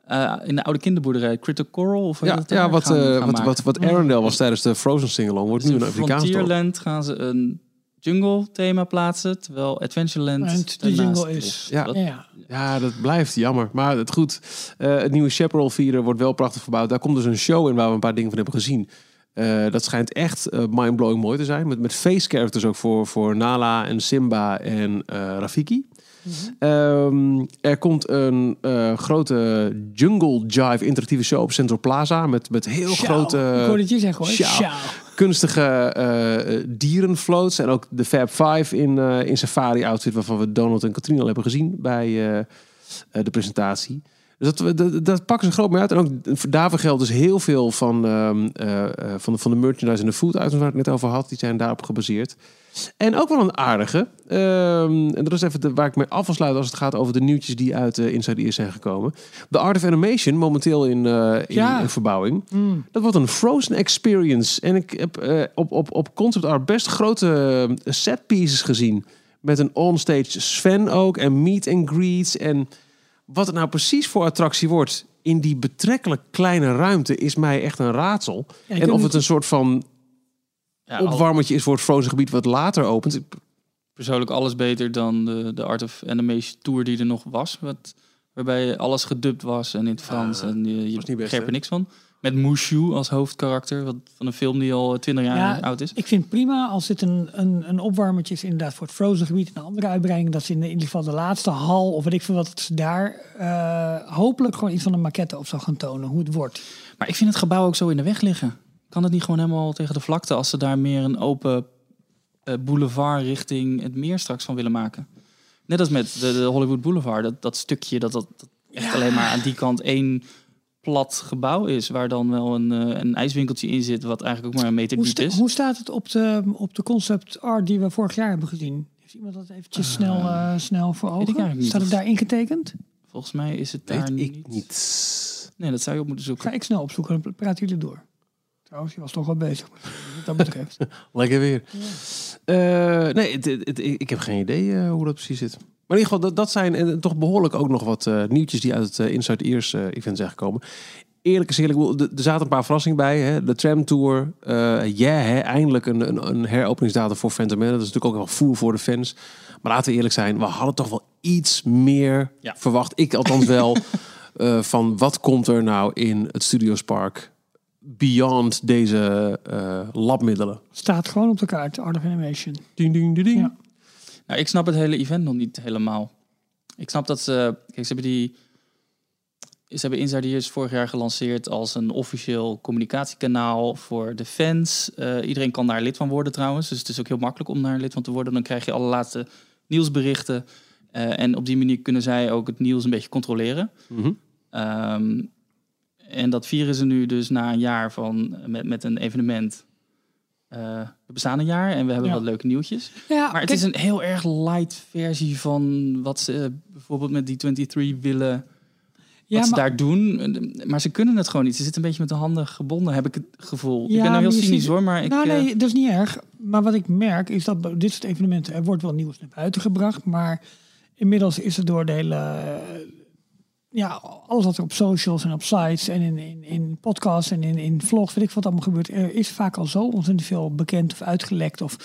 D: eh, in de oude kinderboerderij, Critter Coral, of
B: ja, ja, wat,
D: gaan- gaan
B: wat, wat, wat Arendelle was tijdens de Frozen Singalong, wordt
D: Dus
B: nu een Afrikaans dorp.
D: Frontierland gaan ze een jungle thema plaatsen, terwijl Adventureland
C: En de
D: daarnaast
C: jungle is-
B: Ja.
D: Dat-
C: ja.
B: Ja, dat blijft jammer. Maar het goed. Eh, het nieuwe Chaparral Vieren wordt wel prachtig verbouwd. Daar komt dus een show in waar we een paar dingen van hebben gezien. Eh, dat schijnt echt eh, mindblowing mooi te zijn. Met, met face characters ook voor, voor Nala en Simba en eh, Rafiki. Ehm, er komt een eh, grote Jungle Jive interactieve show op Central Plaza. Met, met heel
C: Sjouw.
B: grote
C: Ik hoorde het je zeggen hoor.
B: Sjouw. Kunstige eh, eh, dierenfloats. En ook de Fab Five in, eh, in safari outfit. Waarvan we Donald en Katrien al hebben gezien bij de presentatie. Dus dat, dat, dat pakken ze groot mee uit. En ook daarvoor geldt dus heel veel van, ehm, eh, eh, van, de, van de merchandise en de food items waar ik het net over had. Die zijn daarop gebaseerd. En ook wel een aardige. ehm, en dat is even de, waar ik mee af wil sluiten als het gaat over de nieuwtjes die uit eh, Inside Ears zijn gekomen. De Art of Animation, momenteel in, eh, in,
C: Ja.
B: in verbouwing.
C: Mm.
B: Dat wordt een Frozen Experience. En ik heb eh, op, op, op concept art best grote set pieces gezien. Met een onstage Sven ook. En meet and greets. En wat het nou precies voor attractie wordt in die betrekkelijk kleine ruimte is mij echt een raadsel.
C: Ja,
B: en of het- een soort van
D: Ja,
B: opwarmertje is voor het Frozen gebied wat later opent. Ik-
D: persoonlijk alles beter dan de, de Art of Animation Tour die er nog was. Wat, waarbij alles gedubt was en in het Frans.
B: Ja,
D: en je, je begreep er niks van. Met Mushu als hoofdkarakter. Wat, van een film die al twintig jaar
C: Ja,
D: oud is.
C: Ik vind prima als dit een, een, een opwarmertje is inderdaad voor het Frozen gebied. En een andere uitbreiding dat ze in, de- in ieder geval de laatste hal of weet ik veel wat ze daar eh, hopelijk gewoon iets van een maquette op zou gaan tonen. Hoe het wordt.
D: Maar ik vind het gebouw ook zo in de weg liggen. Kan het niet gewoon helemaal tegen de vlakte als ze daar meer een open eh, boulevard richting het meer straks van willen maken? Net als met de, de Hollywood Boulevard, dat, dat stukje dat, dat, dat echt alleen maar aan die kant één plat gebouw is, waar dan wel een, eh, een ijswinkeltje in zit, wat eigenlijk ook maar een meter
C: Hoe,
D: diep is.
C: hoe staat het op de, op de concept art die we vorig jaar hebben gezien? Heeft iemand dat eventjes snel, eh, snel voor
D: ik
C: ogen?
D: niet.
C: Staat het daar ingetekend?
D: Volgens mij is het daar
B: weet ik
D: niet.
B: niet.
D: Nee, dat zou je op moeten zoeken.
C: Ga ik snel opzoeken, dan praten jullie door. Trouwens, je was toch wel bezig wat dat betreft.
B: Lekker weer. Eh, nee, het, het- het- ik heb geen idee eh, hoe dat precies zit. Maar in ieder geval, dat, dat zijn en toch behoorlijk ook nog wat eh, nieuwtjes die uit het eh, Inside Ears eh, event zijn gekomen. eerlijk is eerlijk, er zaten een paar verrassingen bij. Hè? De tram tour. eh ja, hè, eindelijk een, een, een heropeningsdatum voor Phantom Menace. Dat is natuurlijk ook wel voer voor de fans. Maar laten we eerlijk zijn, we hadden toch wel iets meer
D: Ja.
B: verwacht. Ik althans wel. eh, van wat komt er nou in het Studios Park beyond deze eh, labmiddelen?
C: Staat gewoon op de kaart, Art of Animation.
B: Ding, ding, ding, ding.
C: Ja.
D: Nou, ik snap het hele event nog niet helemaal. Ik snap dat ze... Kijk, ze hebben die... Ze hebben Inside Ears vorig jaar gelanceerd als een officieel communicatiekanaal voor de fans. Eh, iedereen kan daar lid van worden trouwens. Dus het is ook heel makkelijk om daar lid van te worden. Dan krijg je alle laatste nieuwsberichten. Eh, en op die manier kunnen zij ook het nieuws een beetje controleren.
B: Mhm.
D: Ehm, en dat vieren ze nu dus na een jaar van, met, met een evenement. Eh, we bestaan een jaar en we hebben
C: Ja.
D: wat leuke nieuwtjes.
C: Ja,
D: Maar het is een heel erg light versie van wat ze eh, bijvoorbeeld met die 23 willen.
C: ja,
D: wat ze
C: maar-
D: daar doen. Maar ze kunnen het gewoon niet. Ze zitten een beetje met de handen gebonden, heb ik het gevoel.
C: Ja,
D: ik ben nou heel cynisch hoor, maar ik...
C: nou,
D: eh,
C: nee, dat is niet erg. Maar wat ik merk is dat bij dit soort evenementen... er wordt wel nieuws naar buiten gebracht. Maar inmiddels is het door de hele... Ja, alles wat er op socials en op sites en in, in, in podcasts en in, in vlogs, weet ik wat allemaal gebeurt, er is vaak al zo ontzettend veel bekend of uitgelekt. Of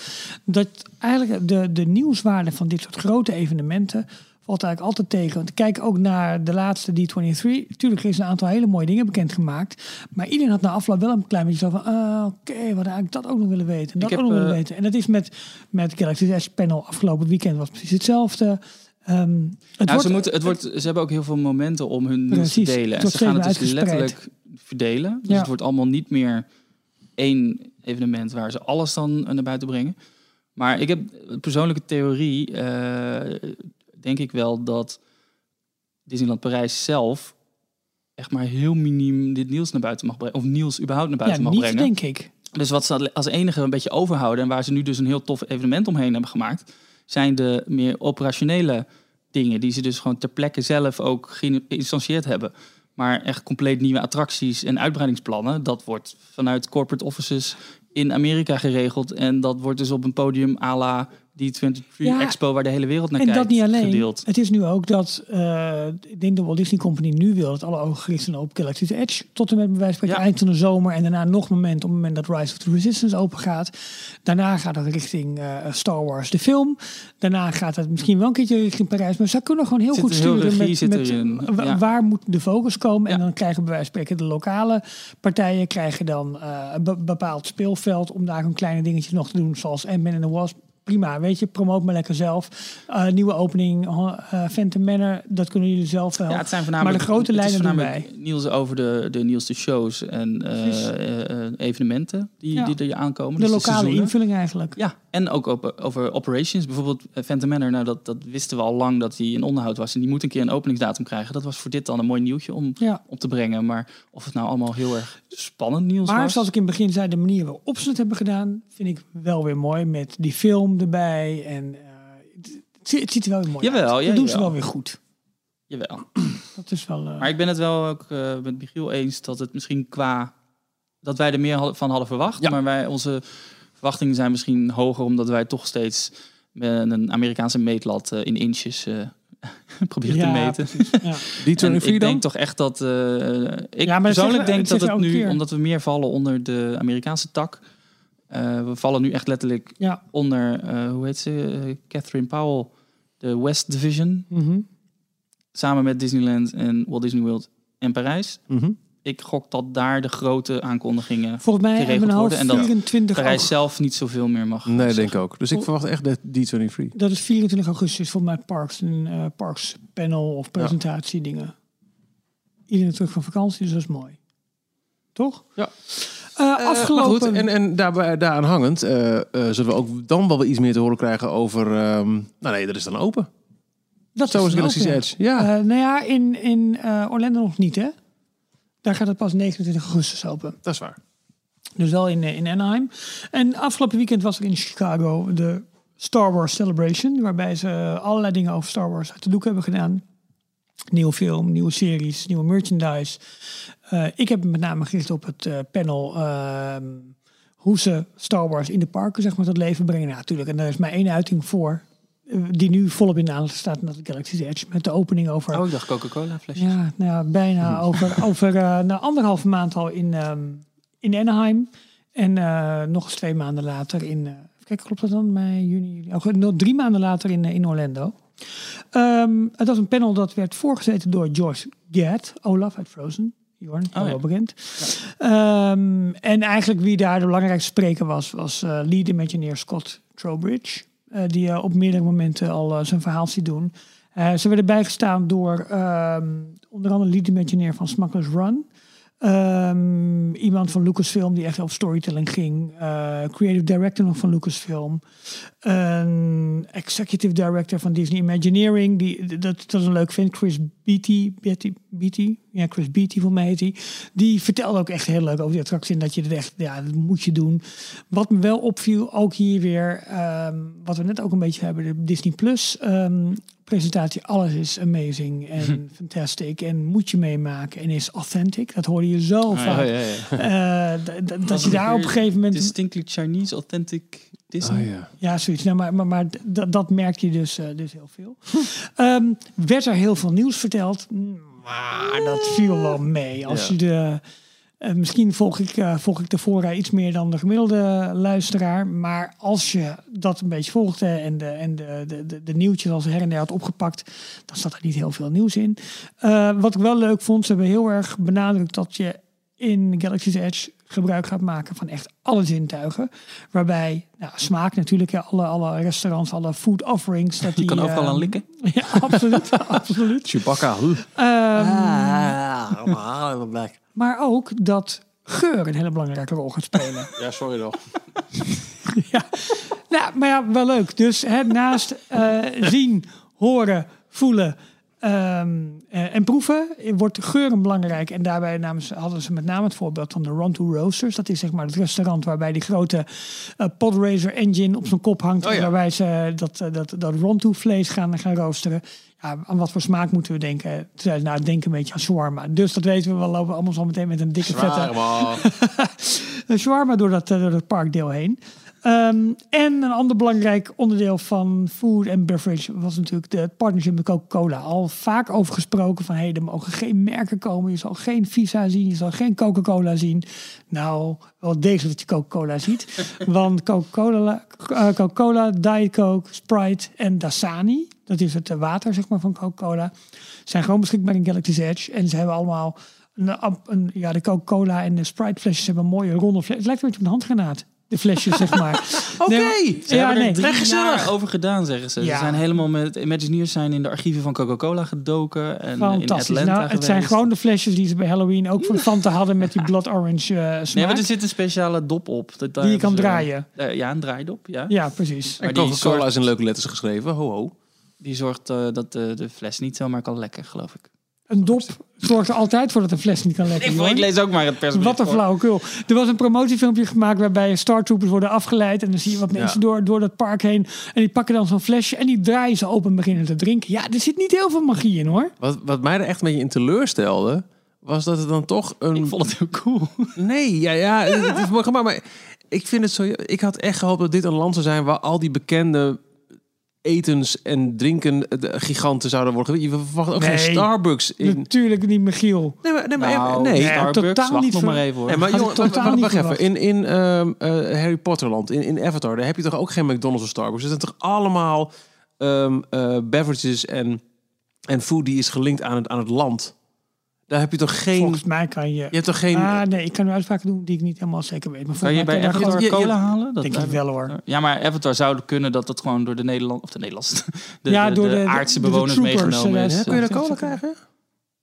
C: dat eigenlijk de, de nieuwswaarde van dit soort grote evenementen valt eigenlijk altijd tegen. Want kijk ook naar de laatste D23. Tuurlijk is een aantal hele mooie dingen bekendgemaakt. Maar iedereen had na afloop wel een klein beetje zo van... ah, oké, we hadden eigenlijk dat ook nog willen weten. En dat
D: heb,
C: ook nog willen
D: eh,
C: weten. En dat is met, met Galaxy S panel afgelopen weekend was precies hetzelfde. Ehm, het
D: nou,
C: wordt,
D: ze, moeten, het wordt, ze hebben ook heel veel momenten om hun nieuws te delen. En ze gaan het dus letterlijk verdelen. Dus
C: Ja.
D: het wordt allemaal niet meer één evenement waar ze alles dan naar buiten brengen. Maar ik heb een persoonlijke theorie, eh, denk ik wel, dat Disneyland Parijs zelf echt maar heel miniem dit nieuws naar buiten mag brengen. Of nieuws überhaupt naar
C: ja,
D: buiten mag
C: niet
D: brengen.
C: denk ik.
D: Dus wat ze als enige een beetje overhouden en waar ze nu dus een heel tof evenement omheen hebben gemaakt, zijn de meer operationele dingen die ze dus gewoon ter plekke zelf ook geïnstanceerd hebben. Maar echt compleet nieuwe attracties en uitbreidingsplannen, dat wordt vanuit corporate offices in Amerika geregeld. En dat wordt dus op een podium à la die 23
C: Ja,
D: Expo waar de hele wereld naar
C: En
D: kijkt
C: dat niet alleen.
D: gedeeld.
C: Het is nu ook dat, eh, ik denk de Walt Disney Company nu wil dat alle ogen gericht zijn op Galaxy's Edge. Tot en met bij wijze van spreken
D: Ja.
C: eind van de zomer. En daarna nog een moment op het moment dat Rise of the Resistance open gaat. Daarna gaat het richting eh, Star Wars, de film. Daarna gaat het misschien wel een keertje richting Parijs. Maar ze kunnen gewoon heel
D: Zit
C: goed
D: heel
C: sturen met, met
D: ja.
C: waar moet de focus komen. En dan krijgen bij wijze van spreken de lokale partijen krijgen dan eh, een be- bepaald speelveld om daar een kleine dingetjes nog te doen. Zoals Ant-Man and the Wasp. Prima, weet je, promoot maar lekker zelf. Eh, nieuwe opening, eh Phantom Manor, dat kunnen jullie zelf wel.
D: Ja, het zijn voornamelijk,
C: maar de grote lijnen doen
D: voornamelijk nieuws over de, de nieuwste shows en eh, evenementen die,
C: Ja.
D: die er aankomen.
C: de
D: Dus
C: lokale invulling eigenlijk.
D: Ja, en ook op, over operations. Bijvoorbeeld Phantom Manor, nou, dat, dat wisten we al lang dat die in onderhoud was. En die moet een keer een openingsdatum krijgen. Dat was voor dit dan een mooi nieuwtje om
C: Ja.
D: op te brengen. Maar of het nou allemaal heel erg spannend nieuws
C: Maar
D: was...
C: zoals ik in het begin zei, de manier waarop ze het hebben gedaan, vind ik wel weer mooi. Met die film erbij. En eh, het, zie- het ziet er wel weer mooi
D: Jawel,
C: uit.
D: ja,
C: dat doen ze wel weer goed.
D: Jawel.
C: Dat is wel... eh,
D: Maar ik ben het wel ook eh, met Michiel eens dat het misschien qua... Dat wij er meer hadden- van hadden verwacht.
B: Ja.
D: Maar wij, onze verwachtingen zijn misschien hoger... omdat wij toch steeds met een Amerikaanse meetlat in inches proberen te meten.
C: ja.
B: Die
D: En
B: 23
D: ik
B: dan?
D: denk toch echt dat... eh, ik
C: Ja,
D: persoonlijk denk
C: het
D: dat het nu,
C: keer.
D: omdat we meer vallen onder de Amerikaanse tak... eh, we vallen nu echt letterlijk
C: ja.
D: onder, eh, hoe heet ze, Catherine Powell, de West Division.
C: Mhm.
D: Samen met Disneyland en Walt Disney World en Parijs.
B: Mhm.
D: Ik gok dat daar de grote aankondigingen...
C: Volgens mij
D: geregeld
C: een half
D: worden en dat
C: 24
D: Parijs zelf niet zoveel meer mag.
B: Nee,
D: zeggen.
B: denk ik ook. Dus ik verwacht echt de D23.
C: Dat is 24 augustus voor mij Parks, een eh, Parks panel of presentatie dingen. Iedereen terug van vakantie, dus dat is mooi. Toch?
B: Ja.
C: Eh,
B: Eh,
C: afgelopen...
B: maar goed, en, en daarbij, daaraan hangend zullen we ook dan wel iets meer te horen krijgen over... ehm, nou nee, dat is dan open.
C: dat
B: Zo is Galaxy's
C: ja.
B: Edge. Ja,
C: Eh, nou ja, in, in eh, Orlando nog niet, hè? Daar gaat het pas 29 augustus open.
B: dat is waar.
C: Dus wel in, eh, in Anaheim. En afgelopen weekend was er in Chicago de Star Wars Celebration. Waarbij ze allerlei dingen over Star Wars uit de doek hebben gedaan. Nieuwe film, nieuwe series, nieuwe merchandise. Eh, ik heb me met name gericht op het eh, panel... ehm, hoe ze Star Wars in de parken zeg maar, tot leven brengen. Nou, natuurlijk, en daar is maar één uiting voor. Die nu volop in de aandacht staat, met Galaxy's Edge. Met de opening over...
D: Oh, ik dacht Coca-Cola flesjes.
C: Ja, nou ja, bijna over, over uh, nou, anderhalve maand al in, um, in Anaheim. En uh, nog eens twee maanden later in... Uh, kijk, klopt dat dan? Mei, juni, juli? Oh, nog drie maanden later in, in Orlando. Um, het was een panel dat werd voorgezeten door George Gad, Olaf uit Frozen. Jorn, oh, wel ja. bekend. Ja. Um, en eigenlijk wie daar de belangrijkste spreker was, was lead imagineer Scott Trowbridge. Uh, die uh, op meerdere momenten al zijn verhaal ziet doen. ze werden bijgestaan door um, onder andere lead imagineer van Smuggler's Run. Um, iemand van Lucasfilm die echt op storytelling ging. Creative director nog van Lucasfilm. Een executive director van Disney Imagineering. Die, dat, dat is een leuk vind. Chris Beatty. Beatty, Beatty? Ja, Chris Beatty voor mij heet die. Die vertelde ook echt heel leuk over die attractie. En dat je het echt, ja, dat moet je doen. Wat me wel opviel, ook hier weer. Um, wat we net ook een beetje hebben. De Disney Plus um, presentatie. Alles is amazing en fantastic. En moet je meemaken. En is authentic. Dat hoorde je zo
D: Ah,
C: vaak.
D: ja, ja, ja.
C: Uh, dat je daar op een gegeven moment...
D: Distinctly Chinese, authentic Disney.
B: Oh, ja.
C: Ja, zoiets. Nou, maar maar, maar dat, dat merk je dus, uh, dus heel veel. um, werd er heel veel nieuws verteld. Maar dat viel wel mee. Als
B: Ja.
C: je de... uh, misschien volg ik, uh, volg ik de voorrij iets meer dan de gemiddelde luisteraar. Maar als je dat een beetje volgde en de, en de, de, de, de nieuwtjes als her en der had opgepakt, dan zat er niet heel veel nieuws in. Uh, wat ik wel leuk vond, ze hebben heel erg benadrukt dat je in Galaxy's Edge gebruik gaat maken van echt alle zintuigen. Waarbij nou, smaak natuurlijk, ja, alle, alle restaurants, alle food offerings. Dat
D: Je
C: die,
D: kan overal
C: eh,
D: aan likken.
C: Ja, absoluut. absoluut.
B: Chewbacca.
C: Ehm,
B: Ah,
C: maar ook dat geur een hele belangrijke rol gaat spelen.
B: Ja, sorry nog.
C: ja. Nou, maar ja, wel leuk. Dus hè, naast eh, zien, horen, voelen ehm, eh, en proeven wordt geuren belangrijk. En daarbij namen ze, hadden ze met name het voorbeeld van de Ronto Roasters. Dat is zeg maar het restaurant waarbij die grote eh, podracer engine op zijn kop hangt.
B: Oh ja.
C: Waarbij ze dat, eh, dat, dat Ronto vlees gaan, gaan roosteren. Ja, aan wat voor smaak moeten we denken? Toen ze, nou, denk een beetje aan shawarma. Dus dat weten we, we lopen allemaal zo meteen met een dikke vette een shawarma door dat, door dat parkdeel heen. Ehm, en een ander belangrijk onderdeel van food and beverage was natuurlijk de partnership met Coca-Cola. Al vaak over gesproken van hey, er mogen geen merken komen. Je zal geen Visa zien, je zal geen Coca-Cola zien. Nou, wel degelijk dat je Coca-Cola ziet. Want Coca-Cola, eh, Coca-Cola, Diet Coke, Sprite en Dasani, dat is het water zeg maar, van Coca-Cola, zijn gewoon beschikbaar in Galaxy's Edge. En ze hebben allemaal een, een, ja, de Coca-Cola en de Sprite flesjes hebben een mooie ronde flesjes. Het lijkt een beetje op een handgranaat. De flesjes, zeg maar.
B: Oké.
C: Nee,
D: Ze
C: ja,
D: hebben
C: nee.
D: er drie
B: Echt gezellig.
D: jaar over gedaan, zeggen ze.
C: Ja.
D: Ze zijn helemaal met Imagineers zijn in de archieven van Coca-Cola gedoken. En in. Atlanta
C: Nou, het zijn gewoon de flesjes die ze bij Halloween ook van Fanta hadden met die blood orange eh smaak.
D: Nee, maar er zit een speciale dop op. Dat
C: die je kan
D: ze-
C: draaien.
D: Eh, ja, een draaidop, ja.
C: Ja, precies.
D: Maar
B: En
D: die
B: Coca-Cola is in leuke letters geschreven. Ho, ho.
D: Die zorgt eh, dat de, de fles niet zomaar kan lekken, geloof ik.
C: Een dop zorgt er altijd voor dat een fles niet kan lekken.
D: Ik, ik lees ook maar het persbericht
C: Wat een flauwekul. Er was een promotiefilmpje gemaakt waarbij Star Troopers worden afgeleid. En dan zie je wat mensen door, door dat park heen. En die pakken dan zo'n flesje en die draaien ze open en beginnen te drinken. Ja, er zit niet heel veel magie in hoor.
B: Wat, wat mij er echt een beetje in teleurstelde, was dat het dan toch een...
D: Ik vond het heel cool.
B: Nee, ja, ja, het is mooi gemaakt, maar ik vind het zo... Ik had echt gehoopt dat dit een land zou zijn waar al die bekende etens en drinken eh, de giganten zouden worden. Je verwacht ook
C: Nee.
B: geen Starbucks in...
C: Natuurlijk niet Michiel.
B: Nee, maar, nee, maar
D: Nou,
B: nee.
C: nee.
D: Starbucks,
C: totaal
D: wacht
C: niet
D: nog maar even hoor.
B: Nee, maar jongen,
C: totaal
B: wacht,
C: niet
B: wacht even. In, in ehm, eh, Harry Potterland, in, in Avatar, daar heb je toch ook geen McDonald's of Starbucks. Het zijn toch allemaal ehm, eh, beverages en, en food die is gelinkt aan het, aan het land. Daar heb je toch geen...
C: Volgens mij kan je...
B: Je hebt toch geen...
C: Ah, nee, ik kan nu uitspraken doen die ik niet helemaal zeker weet. Maar
D: kan je bij Avatar
B: je-
D: cola halen? Dat
C: Denk ik wel hoor.
D: Ja, maar Avatar zou kunnen dat dat gewoon door de Nederland of de Nederlandse de,
C: Ja,
D: de,
C: door
D: de
C: de-
D: aardse bewoners
C: troopers,
D: meegenomen
C: eh,
D: is.
B: Kun je daar cola krijgen?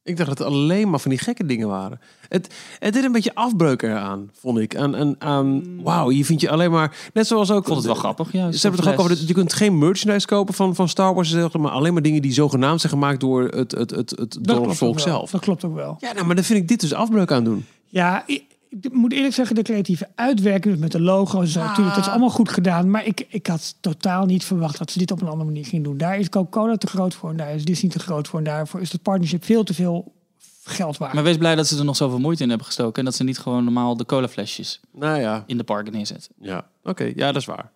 B: Ik dacht dat het alleen maar van die gekke dingen waren. Het, het deed een beetje afbreuk eraan, vond ik. Aan, aan, aan wauw, hier vind je alleen maar... Net zoals ook...
D: Ik vond het wel grappig juist.
B: Ze hebben het toch ook over je kunt geen merchandise kopen van, van Star Wars, zeg maar alleen maar dingen die zogenaamd zijn gemaakt door het, het, het, het door het volk zelf.
C: Dat klopt ook wel.
B: Ja, nou, maar dan vind ik dit dus afbreuk aan doen.
C: Ja, ik, moet eerlijk zeggen, de creatieve uitwerking met de logo's, zo, natuurlijk, dat is allemaal goed gedaan. Maar ik, ik had totaal niet verwacht dat ze dit op een andere manier gingen doen. Daar is Coca-Cola te groot voor en daar is Disney te groot voor. En daarvoor is het partnership veel te veel geld waard.
D: Maar wees blij dat ze er nog zoveel moeite in hebben gestoken. En dat ze niet gewoon normaal de colaflesjes
B: Nou ja,
D: in de parken neerzetten.
B: ja. oké, ja, dat is waar.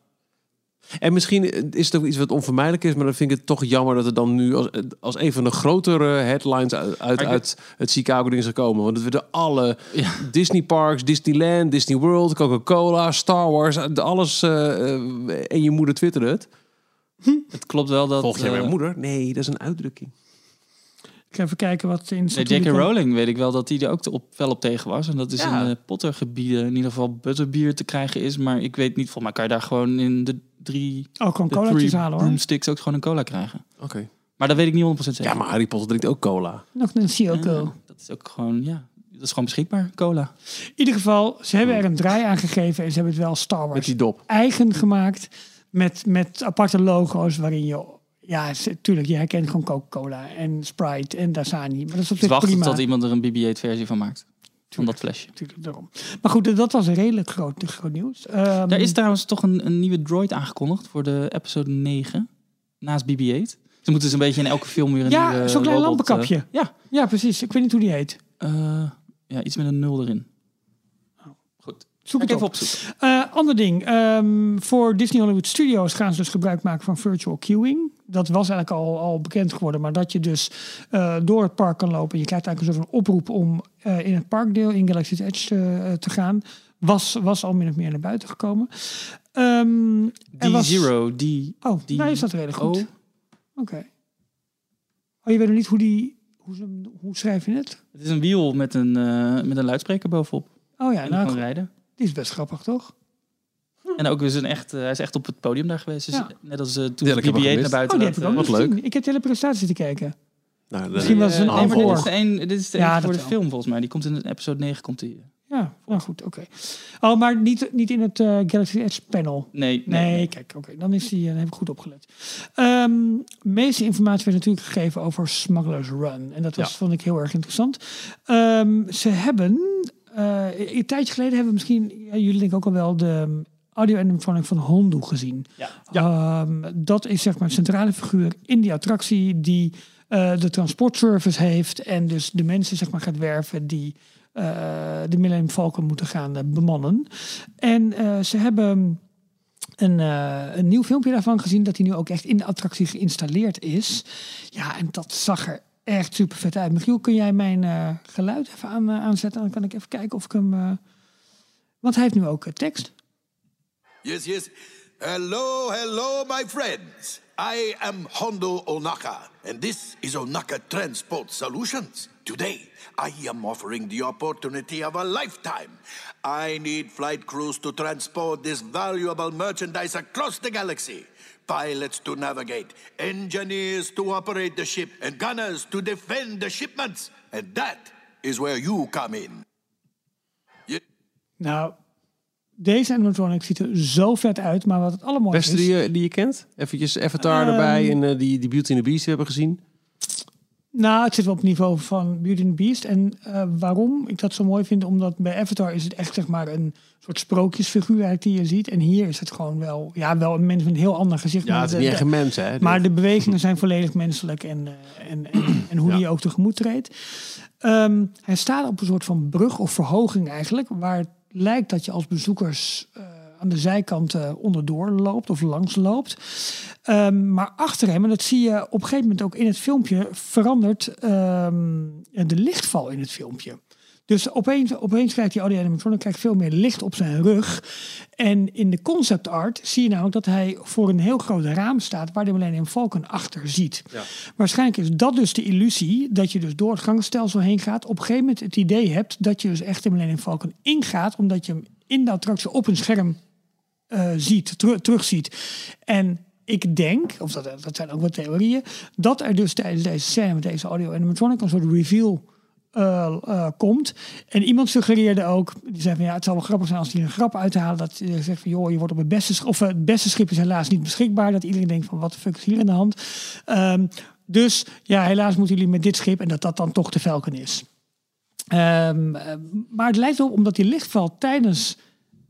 B: En misschien is het ook iets wat onvermijdelijk is, maar dan vind ik het toch jammer dat het dan nu als, als een van de grotere headlines uit, uit, het Chicago ding is gekomen. Want het werden alle
D: Ja.
B: Disney parks, Disneyland, Disney World, Coca-Cola, Star Wars, alles. eh, eh, en je moeder twitterde het.
D: Het klopt wel dat...
B: Volg jij
D: eh,
B: mijn moeder? Nee, dat is een uitdrukking.
C: Ik ga even kijken wat in
D: Nee, J.K. Rowling weet ik wel dat hij er ook te- op, wel op tegen was. En dat is
B: Ja.
D: in de Pottergebieden in ieder geval butterbier te krijgen is. Maar ik weet niet, volgens mij kan je daar gewoon in de drie,
C: Oh, gewoon
D: three
C: halen hoor.
D: broomsticks ook gewoon een cola krijgen.
B: Oké.
D: Maar dat weet ik niet 100% zeker.
B: Ja, maar Harry Potter drinkt ook cola.
C: Nog een Sioko.
D: Ja, dat is ook gewoon, ja, dat is gewoon beschikbaar, cola.
C: In ieder geval, ze hebben er een draai aan gegeven en ze hebben het wel Star
B: Met
C: Wars
B: die dop.
C: eigen gemaakt. Met, met aparte logo's waarin je... Ja, tuurlijk, je herkent gewoon Coca-Cola en Sprite en Dasani. Maar dat is op
D: Dus
C: zich
D: wachten
C: prima.
D: tot iemand er een BB-8 versie van maakt. Van dat flesje.
C: Natuurlijk, daarom. Maar goed, dat was redelijk groot, groot nieuws. Ehm,
D: Er is trouwens toch een, een nieuwe droid aangekondigd voor de episode 9. Naast BB-8. Ze moeten dus een beetje in elke film weer een
C: Ja,
D: nieuwe
C: zo'n klein
D: robot,
C: lampenkapje.
D: eh, ja,
C: Ja, precies. Ik weet niet hoe die heet.
D: eh, ja, iets met een nul erin.
C: Zoek het op.
D: even opzoeken.
C: Eh, ander ding. ehm, voor Disney Hollywood Studios gaan ze dus gebruik maken van virtual queuing. Dat was eigenlijk al, al bekend geworden. Maar dat je dus eh, door het park kan lopen. Je krijgt eigenlijk een soort van oproep om eh, in het parkdeel in Galaxy's Edge te gaan. Was, was al min of meer naar buiten gekomen. Er was-
D: D0, die...
C: Oh,
D: die-
C: nou is dat redelijk goed. Oké. Oh, je weet nog niet hoe die... Hoe, hoe schrijf je het?
D: Het is een wiel met een, met een luidspreker bovenop.
C: Oh ja,
D: en
C: nou,
D: kan rijden.
C: Die is best grappig, toch?
D: En ook is een echt, eh, hij is echt op het podium daar geweest. Dus
C: Ja.
D: Net als eh, toen
B: Ja, ik heb hem
D: BB-8 naar buiten
C: Oh, die heb
D: laat,
C: ik ook
D: eh,
B: wat leuk.
C: Ik heb de hele presentatie zitten kijken.
B: Nou,
C: Misschien was het een
D: nee, dit is de een, dit is de
C: Ja,
D: voor de
C: wel.
D: film volgens mij. Die komt in episode 9 komt die.
C: Ja, nou goed, oké. Oh, maar niet, niet in het eh, Galaxy Edge panel.
D: Nee,
C: Nee,
D: nee.
C: kijk, oké, dan is die, dan heb ik goed opgelet. Ehm meeste informatie werd natuurlijk gegeven over Smuggler's Run. En dat was,
B: Ja.
C: vond ik heel erg interessant. Ehm, ze hebben, eh, een tijdje geleden hebben we misschien, ja, jullie denken ook al wel, de audio animatronic van Hondu gezien.
D: Ja.
C: Ehm, dat is zeg maar een centrale figuur in die attractie die eh, de transportservice heeft en dus de mensen zeg maar gaat werven die eh, de Millennium Falcon moeten gaan bemannen. En ze hebben een, een nieuw filmpje daarvan gezien dat hij nu ook echt in de attractie geïnstalleerd is. Ja, en dat zag er echt super vet uit. Michiel, kun jij mijn eh, geluid even aan, eh, aanzetten? Dan kan ik even kijken of ik hem. eh, Want hij heeft nu ook tekst.
E: Yes, yes. Hello, hello, my friends. I am Hondo Onaka, and this is Onaka Transport Solutions. Today, I am offering the opportunity of a lifetime. I need flight crews to transport this valuable merchandise across the galaxy. Pilots to navigate, engineers to operate the ship, and gunners to defend the shipments. And that is where you come in.
C: Nou, deze animatronic ziet er zo vet uit, maar wat het allermooiste
B: Beste
C: is...
B: die, je- die je kent? Eventjes Avatar
C: Ehm,
B: erbij en eh, die, die Beauty and the Beast hebben gezien.
C: Nou, het zit wel op het niveau van Beauty and the Beast. En eh, waarom ik dat zo mooi vind, omdat bij Avatar is het echt zeg maar een soort sprookjesfiguur die je ziet. En hier is het gewoon wel, ja, wel een mens met een heel ander gezicht.
B: Ja,
C: maar
B: het is
C: de-
B: niet echt
C: de-
B: een mens, hè?
C: Maar de bewegingen zijn volledig menselijk en, eh, en, en, en hoe
B: Ja.
C: die ook tegemoet treedt. Ehm, hij staat op een soort van brug of verhoging eigenlijk, waar het lijkt dat je als bezoekers eh, aan de zijkanten onderdoor loopt of langs loopt. Ehm, maar achter hem, en dat zie je op een gegeven moment ook in het filmpje, verandert ehm, de lichtval in het filmpje. Dus opeens, opeens krijgt die audio animatronic krijgt veel meer licht op zijn rug. En in de concept art zie je namelijk dat hij voor een heel groot raam staat waar de Millennium Falcon achter ziet. Waarschijnlijk is dat dus de illusie dat je dus door het gangstelsel heen gaat. Op een gegeven moment het idee hebt dat je dus echt de Millennium Falcon ingaat, omdat je hem in de attractie op een scherm eh, ziet, teru- terugziet. En ik denk, of dat, dat zijn ook wat theorieën, dat er dus tijdens deze scène met deze audio animatronic een soort reveal eh, eh, komt. En iemand suggereerde ook, die zei van ja, het zal wel grappig zijn als die een grap uithalen. Dat je zegt van joh, je wordt op het beste, sch- of het beste schip is helaas niet beschikbaar. Dat iedereen denkt van wat de fuck is hier aan de hand. Ehm, dus ja, helaas moeten jullie met dit schip en dat dat dan toch de Falcon is. Ehm, eh, maar het lijkt erop, omdat die lichtval tijdens,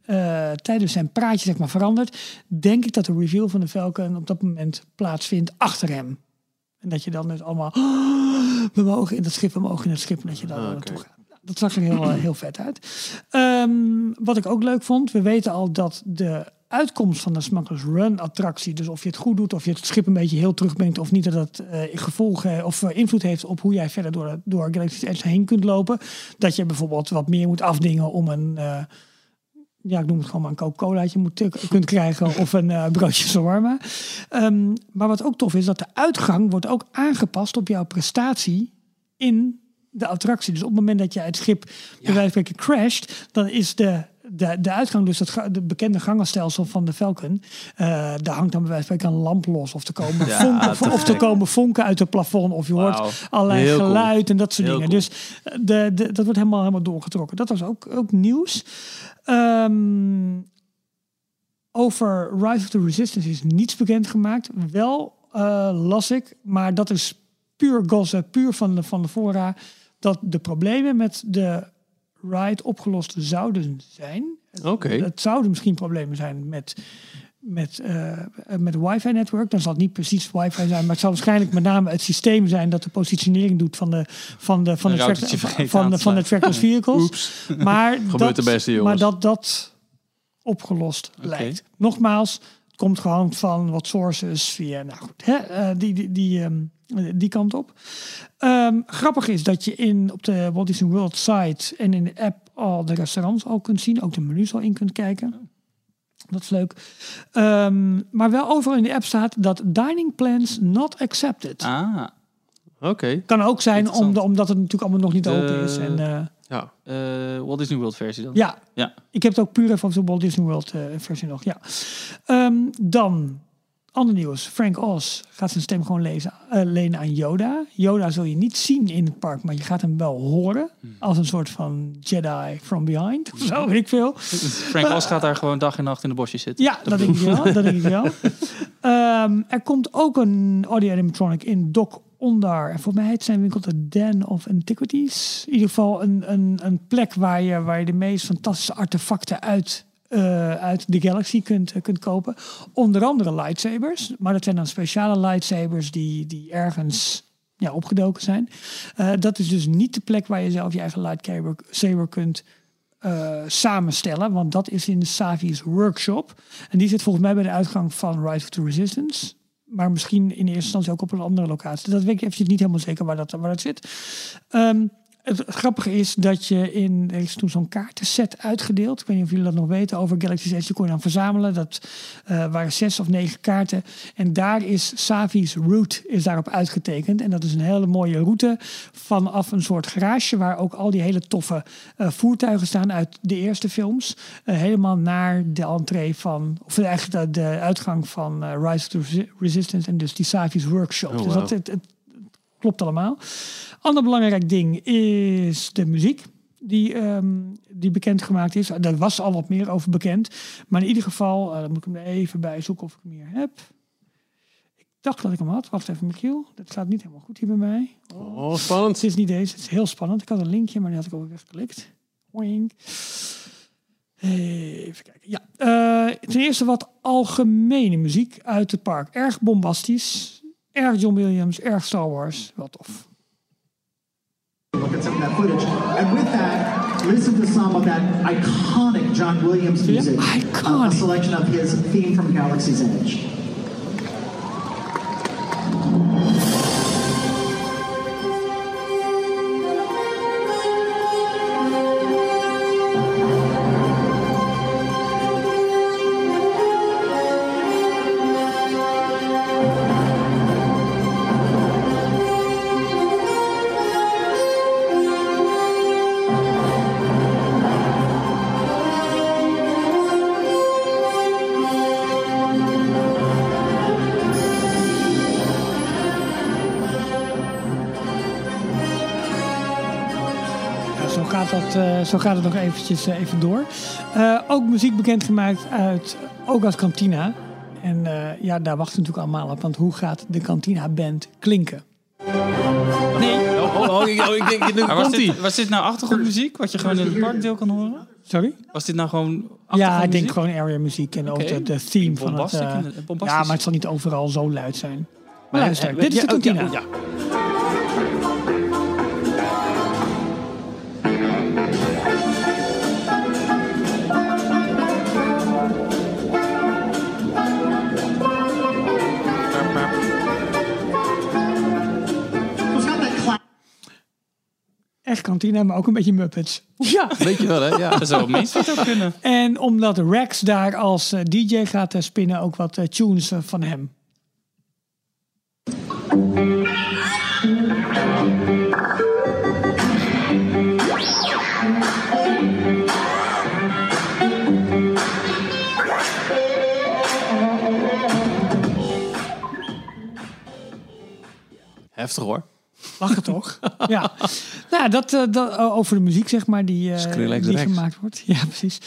C: eh, tijdens zijn praatje zeg maar, verandert, denk ik dat de reveal van de Falcon op dat moment plaatsvindt achter hem. En dat je dan dus allemaal, "Oh, we mogen in dat schip, we mogen in het schip, en dat je dan
B: Ah,
C: naartoe gaat. Dat zag er heel, eh, heel vet uit. Ehm, wat ik ook leuk vond, we weten al dat de uitkomst van de Smugglers Run attractie, dus of je het goed doet, of je het schip een beetje heel terugbrengt, of niet, dat dat uh, gevolgen of uh, invloed heeft op hoe jij verder door, door Galaxy's Edge heen kunt lopen. Dat je bijvoorbeeld wat meer moet afdingen om een, uh, ja, ik noem het gewoon maar een Coca-Colaatje moet kunt krijgen of een broodje shawarma. Um, maar wat ook tof is, dat de uitgang wordt ook aangepast op jouw prestatie in de attractie. Dus op het moment dat je het schip ja. bij wijze van crasht, dan is de de, de uitgang, dus het de bekende gangenstelsel van de Falcon, uh, daar hangt dan bij wijze van een lamp los. Of te komen, vonken, of te komen vonken uit het plafond. Of je hoort allerlei geluid en dat soort dingen. Dus eh, de, de, dat wordt helemaal, helemaal doorgetrokken. Dat was ook, ook nieuws. Um, over Rise of the Resistance is niets bekend gemaakt. Wel uh, las ik, maar dat is puur gossip, puur van de, van de fora, dat de problemen met de ride opgelost zouden zijn.
B: Oké.
C: Het zouden misschien problemen zijn met, met, uh, met wifi-netwerk. Dan zal het niet precies wifi zijn, maar het zal waarschijnlijk met name het systeem zijn dat de positionering doet van de, van de, van de, van de, van de trackless vehicles.
B: Oeps.
C: Maar dat,
B: de beste, jongens.
C: Maar dat dat opgelost lijkt. Nogmaals, het komt gewoon van wat sources via, nou goed, hè, uh, die, die, die, um, die kant op. Um, grappig is dat je in, op de Walt Disney World site en in de app al de restaurants al kunt zien. Ook de menus al in kunt kijken. Dat is leuk. Um, maar wel overal in de app staat dat dining plans not accepted.
D: Ah,
B: oké. Okay.
C: Kan ook zijn om de, omdat het natuurlijk allemaal nog niet open is. En, uh,
D: ja. Uh, Walt Disney World versie dan?
C: Ja.
D: ja.
C: Ik heb het ook puur even op de Walt Disney World uh, versie nog. Ja. Um, dan Ander nieuws. Frank Oz gaat zijn stem gewoon lezen, uh, lenen aan Yoda. Yoda zul je niet zien in het park, maar je gaat hem wel horen. Als een soort van Jedi from behind. Of zo, weet ik veel.
D: Frank Oz gaat daar gewoon dag en nacht in de bosjes zitten.
C: Ja, dat denk ik wel. dat denk ik wel. Um, er komt ook een audio animatronic in Doc Ondar. En voor mij heet zijn winkel de Den of Antiquities. In ieder geval een, een, een plek waar je, waar je de meest fantastische artefacten uit uh, uit de Galaxy kunt, uh, kunt kopen. Onder andere lightsabers. Maar dat zijn dan speciale lightsabers die, die ergens ja, opgedoken zijn. Uh, dat is dus niet de plek waar je zelf je eigen lightsaber kunt samenstellen. Want dat is in Savi's workshop. En die zit volgens mij bij de uitgang van Rise of the Resistance. Maar misschien in eerste instantie ook op een andere locatie. Dat weet ik eventjes niet helemaal zeker waar dat, waar dat zit. Um, het grappige is dat je in. Er is toen zo'n kaartenset uitgedeeld. Ik weet niet of jullie dat nog weten over Galaxy's Edge. Die kon je dan verzamelen. Dat uh, waren zes of negen kaarten. En daar is Savi's route is daarop uitgetekend. En dat is een hele mooie route vanaf een soort garage. Waar ook al die hele toffe uh, voertuigen staan uit de eerste films. Uh, helemaal naar de entree van. Of eigenlijk de, de uitgang van Rise of the Resistance. En dus die Savi's workshop.
B: Oh,
C: dus dat het, het klopt allemaal. Ander belangrijk ding is de muziek. Die, um, die bekendgemaakt is. Daar was al wat meer over bekend. Maar in ieder geval, uh, dan moet ik hem er even bij zoeken of ik hem hier heb. Ik dacht dat ik hem had. Wacht even, Michiel. Dat staat niet helemaal goed hier bij mij.
B: Oh, oh spannend.
C: Het is niet deze. Het is heel spannend. Ik had een linkje, maar die had ik ook weggeklikt. Wink. Even kijken. Ja. Uh, ten eerste wat algemene muziek uit het park. Erg bombastisch. Erg John Williams. Erg Star Wars. Wat tof.
F: Look at some of that footage. And with that, listen to some of that iconic John Williams music.
C: Yeah, iconic.
F: Uh, a selection of his theme from Galaxy's Edge.
C: Zo gaat het nog eventjes uh, even door. Uh, ook muziek bekendgemaakt uit Ogas Cantina. En ja, daar wachten we natuurlijk allemaal op. Want hoe gaat de Cantina Band klinken?
B: Nee. Oh, oh, oh, ik, oh, ik denk, nu
D: was, dit, was dit nou achtergrondmuziek? Wat je gewoon in het parkdeel kan horen?
C: Sorry?
D: Was dit nou gewoon
C: Ja, ik denk gewoon area muziek. En okay. ook de, de theme van het... ja, maar het zal niet overal zo luid zijn. Maar luister, dit is de Cantina.
B: Ja,
C: kantine, maar ook een beetje Muppets.
B: Ja, weet je wel, hè? Ja.
D: Dat zou ook kunnen.
C: En omdat Rex daar als eh, DJ gaat eh, spinnen, ook wat eh, tunes van hem.
B: Heftig hoor.
C: Lachen toch? ja. Nou, dat, eh, dat eh, over de muziek, zeg maar, die,
B: Skrillex
C: die gemaakt wordt. Ja, precies.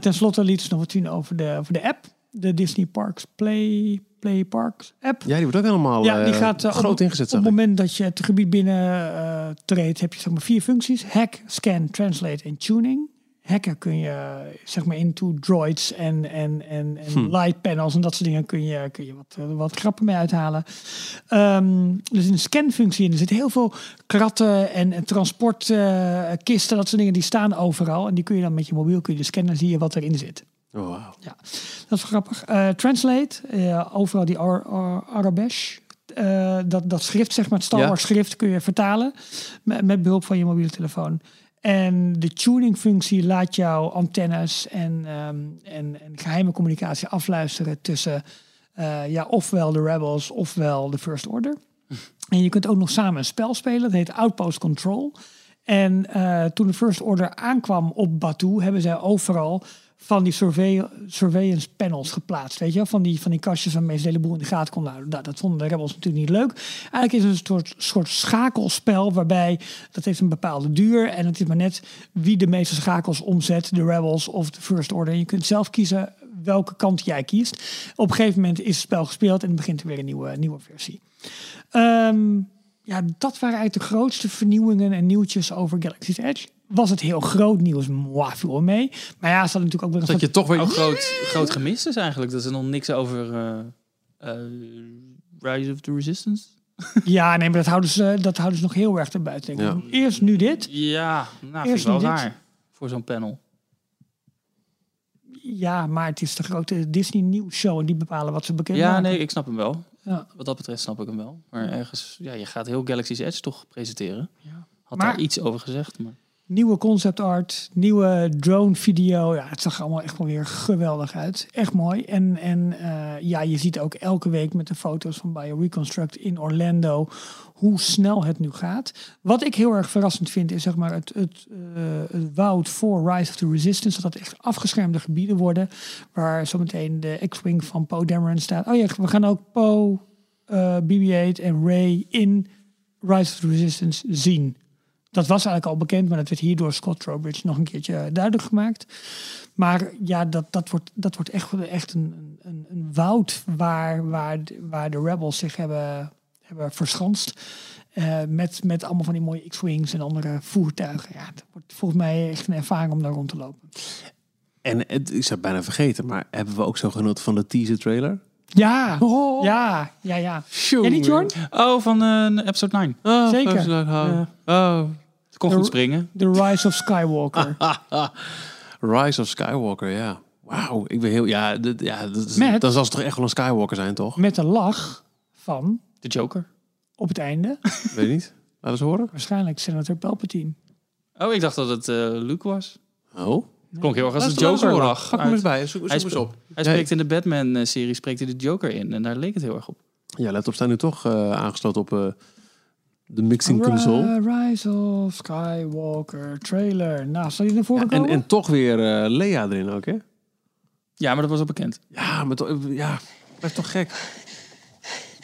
C: Ten slotte liet ze nog wat zien over de, over de app. De Disney Parks Play, Play Parks app.
B: Ja, die wordt ook helemaal
C: Ja, die gaat
B: groot
C: op,
B: ingezet.
C: Op
B: zag
C: het moment dat je het gebied binnen treedt, heb je zeg maar vier functies: hack, scan, translate en tuning. Hacken kun je zeg maar into droids en, en, en, en
B: Hm.
C: light panels en dat soort dingen kun je, kun je wat, eh, wat grappen mee uithalen. Ehm dus een scanfunctie in. Er zitten heel veel kratten en, en transportkisten, dat soort dingen, die staan overal. En die kun je dan met je mobiel kun je scannen en zie je wat erin zit.
B: Oh, wauw.
C: Ja, dat is grappig. Eh, translate, eh, overal die Ar Ar Arabesh. dat, dat schrift, zeg maar, het Star
B: Ja.
C: Wars schrift kun je vertalen met, met behulp van je mobiele telefoon. En de tuning functie laat jou antennes en, ehm, en, en geheime communicatie afluisteren tussen eh, ja, ofwel de Rebels ofwel de First Order. En je kunt ook nog samen een spel spelen, dat heet Outpost Control. En eh, toen de First Order aankwam op Batuu, hebben zij overal van die surveillance panels geplaatst. Weet je, van die, van die kastjes waarmee ze de hele boel in de gaten konden. Nou, dat vonden de rebels natuurlijk niet leuk. Eigenlijk is het een soort, soort schakelspel waarbij dat heeft een bepaalde duur. En het is maar net wie de meeste schakels omzet, de rebels of de First Order. En je kunt zelf kiezen welke kant jij kiest. Op een gegeven moment is het spel gespeeld en begint er weer een nieuwe, nieuwe versie. Ehm, ja, dat waren eigenlijk de grootste vernieuwingen en nieuwtjes over Galaxy's Edge. Was het heel groot nieuws? Mwah, viel wel mee. Maar ja, ze hadden natuurlijk ook weer een
B: Dat je toch weer...
D: Ook groot, groot gemist is eigenlijk dat er nog niks over eh, eh, Rise of the Resistance.
C: Ja, nee, maar dat houden ze, dat houden ze nog heel erg erbuiten. Denk ik. Eerst nu dit.
D: Ja, nou, vind ik
C: Eerst
D: wel
C: dit.
D: raar voor zo'n panel.
C: Ja, maar het is de grote Disney Nieuws Show en die bepalen wat ze bekend
D: Ja,
C: maken.
D: nee, ik snap hem wel.
C: Ja.
D: Wat dat betreft snap ik hem wel. Maar ergens, ja, je gaat heel Galaxy's Edge toch presenteren. Had
C: Maar-
D: daar iets over gezegd, maar...
C: Nieuwe concept art, nieuwe drone video. Ja, het zag allemaal echt wel weer geweldig uit. Echt mooi. En, en eh, ja, je ziet ook elke week met de foto's van BioReconstruct in Orlando hoe snel het nu gaat. Wat ik heel erg verrassend vind is zeg maar het, het, eh, woud voor Rise of the Resistance. Dat dat echt afgeschermde gebieden worden. Waar zometeen de X-Wing van Poe Dameron staat. Oh ja, we gaan ook Poe, eh, BB-8 en Ray in Rise of the Resistance zien. Dat was eigenlijk al bekend, maar dat werd hier door Scott Trowbridge nog een keertje duidelijk gemaakt. Maar ja, dat, dat wordt, dat wordt echt, echt een, een, een woud waar, waar, de- waar de rebels zich hebben, hebben verschanst. Eh, met, met allemaal van die mooie X-Wings en andere voertuigen. Ja, het wordt volgens mij echt een ervaring om daar rond te lopen.
B: En het, ik zou het bijna vergeten, maar hebben we ook zo genoten van de teaser trailer?
C: Ja, ja, ja, ja. Ja, niet Jorn?
D: Oh, van eh, episode 9.
B: Oh,
C: Zeker.
B: houden.
D: Oh, het kon goed springen.
C: The Rise of Skywalker.
B: Rise of Skywalker, ja. Wauw, ik ben heel... Ja, dit, ja dat is,
C: Met-
B: dan zal ze toch echt wel een Skywalker zijn, toch?
C: Met een lach van,
D: De Joker.
C: op het einde,
B: Weet je niet? Laat eens horen.
C: waarschijnlijk Senator Palpatine.
D: Oh, ik dacht dat het eh, Luke was.
B: Oh.
D: Klonk heel erg als de Joker
B: horen.
D: lag.
B: Pak hem eens bij. Zoek, zoek
D: Hij,
B: eens op.
D: hij spreekt in de Batman-serie spreekt hij de Joker in. En daar leek het heel erg op.
B: Ja, laptop staan nu toch eh, aangesloten op eh, de mixing console.
C: Ri- Rise of Skywalker trailer. Nou, zal je naar voren
B: Ja, en,
C: komen?
B: en toch weer eh Lea erin ook, hè?
D: Ja, maar dat was al bekend.
B: Ja, maar toch, ja, dat is toch gek?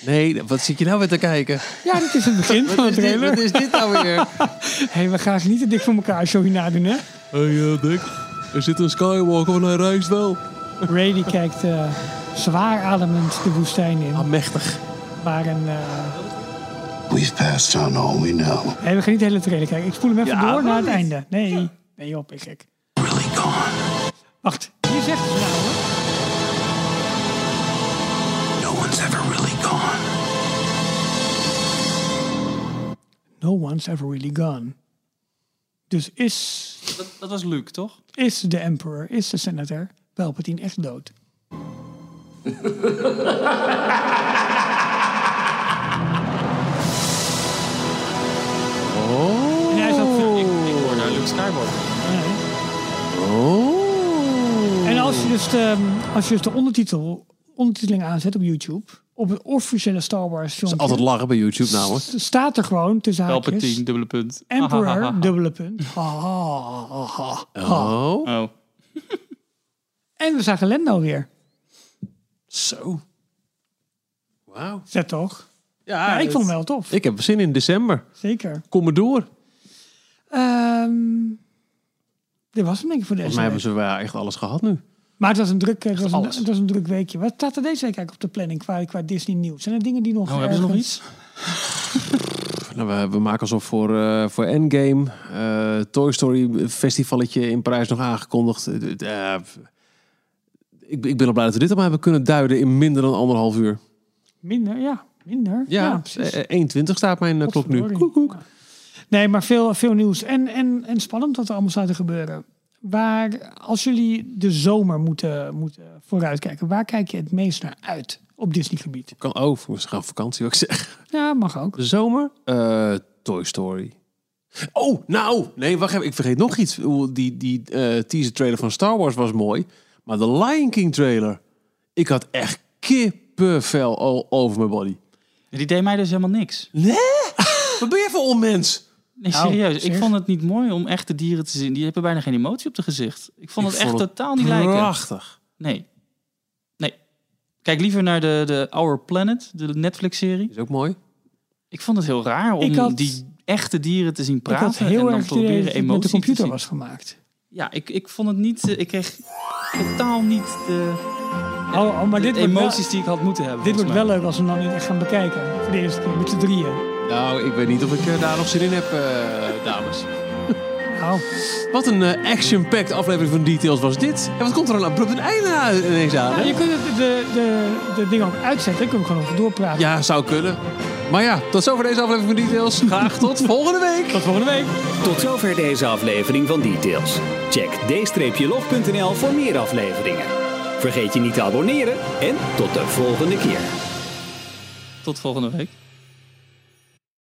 B: Nee, wat zit je nou weer te kijken?
C: Ja, dit is het begin van de
B: is, dit,
C: trailer.
B: wat is dit nou weer?
C: hey, we gaan niet te dik voor elkaar show hierna doen, hè?
B: Hé, hey, Dick. Er zit een Skywalker, want hij reist wel.
C: Ray die kijkt eh, zwaar ademend de woestijn in.
B: Ah, mechtig.
C: Waar een... eh,
E: We've passed on all we know.
C: hey, we gaan niet de hele trailer kijken. Ik spoel hem even
B: Ja,
C: door naar het
B: niet?
C: einde. Nee, nee op, ik gek.
E: Really gone.
C: Wacht, hier zegt ze nou, hoor.
E: No one's ever really gone.
C: No one's ever really gone. Dus is,
D: Dat, dat was Luke, toch?
C: is de emperor, is de senator Palpatine echt dood? dus de, als je dus de ondertitel, ondertiteling aanzet op YouTube, op het officiële Star Wars
B: Het is altijd lachen bij YouTube namelijk.
C: s- staat er gewoon tussen haakjes
D: Palpatine, dubbele punt.
C: Emperor, dubbele punt. Ha, ha, ha, ha, ha.
B: Oh.
D: Oh.
C: En we zagen Lendo weer.
B: Zo. Wauw.
C: Zet toch?
B: Ja,
C: Ja, ik
B: het-
C: vond hem wel tof.
B: Ik heb zin in december.
C: Zeker.
B: Kom maar door.
C: Ehm dit was hem denk ik voor deze
B: Volgens mij hebben ze wel echt alles gehad nu.
C: Maar het was een druk, het was een,
B: alles.
C: het was een druk weekje. Wat staat er deze week eigenlijk op de planning qua, qua Disney nieuws? Zijn er dingen die nog
D: Oh, hebben ze nog iets?
B: Nou, we, we maken alsof voor, eh, voor Endgame. eh, Toy Story festivalletje in Parijs nog aangekondigd. Eh, eh, ik, ik ben al blij dat we dit allemaal hebben kunnen duiden in minder dan anderhalf uur.
C: Minder, ja. Minder. Ja,
B: Ja,
C: precies.
B: eh, 1.20 staat mijn eh, klok nu. Koek.
C: Nee, maar veel, veel nieuws. En, en, en spannend wat er allemaal staat te gebeuren. Waar, als jullie de zomer moeten, moeten vooruitkijken, waar kijk je het meest naar uit op Disney-gebied?
B: Kan, oh, we gaan op vakantie, wat ik zeg.
C: Ja, mag ook.
B: De zomer? Eh, Toy Story. Oh, nou! Nee, wacht even. Ik vergeet nog iets. Die, die eh, teaser trailer van Star Wars was mooi. Maar de Lion King trailer. Ik had echt kippenvel al over mijn body.
D: Die deed mij dus helemaal niks.
B: Nee? Wat ben je voor onmens?
D: Nee,
C: Nou,
D: serieus. Ik vond het niet mooi om echte dieren te zien. Die hebben bijna geen emotie op de gezicht. Ik vond
B: Ik
D: het echt
B: het
D: totaal niet lijken.
B: Prachtig.
D: Nee. Nee. Kijk liever naar de, de Our Planet, de Netflix-serie.
B: Is ook mooi.
D: Ik vond het heel raar om
C: had-
D: die echte dieren te zien
C: Ik
D: praten.
C: had heel
D: en dan
C: erg
D: proberen emotie
C: met de
D: te
C: computer
D: zien.
C: was gemaakt.
D: Ja, ik, ik vond het niet... eh, Ik kreeg totaal niet de,
C: Oh, oh, maar
D: de
C: dit wordt,
D: emoties
C: wel,
D: die ik had moeten hebben.
C: dit wordt wel leuk als we hem dan niet echt gaan bekijken. Voor de eerste keer, met z'n drieën.
B: Nou, ik weet niet of ik eh, daar nog zin in heb, eh, dames.
C: Nou,
B: Wat een eh, action-packed aflevering van Details was dit. En wat komt er dan abrupt een einde aan- ineens aan?
C: nou, je kunt het- de, de, de dingen ook uitzetten. Dan kunnen we gewoon over doorpraten.
B: Ja, zou kunnen. Maar ja, tot zover deze aflevering van Details. Graag tot volgende week.
C: Tot volgende week.
A: Tot zover deze aflevering van Details. Check d-log.nl voor meer afleveringen. Vergeet je niet te abonneren en tot de volgende keer.
D: Tot volgende week.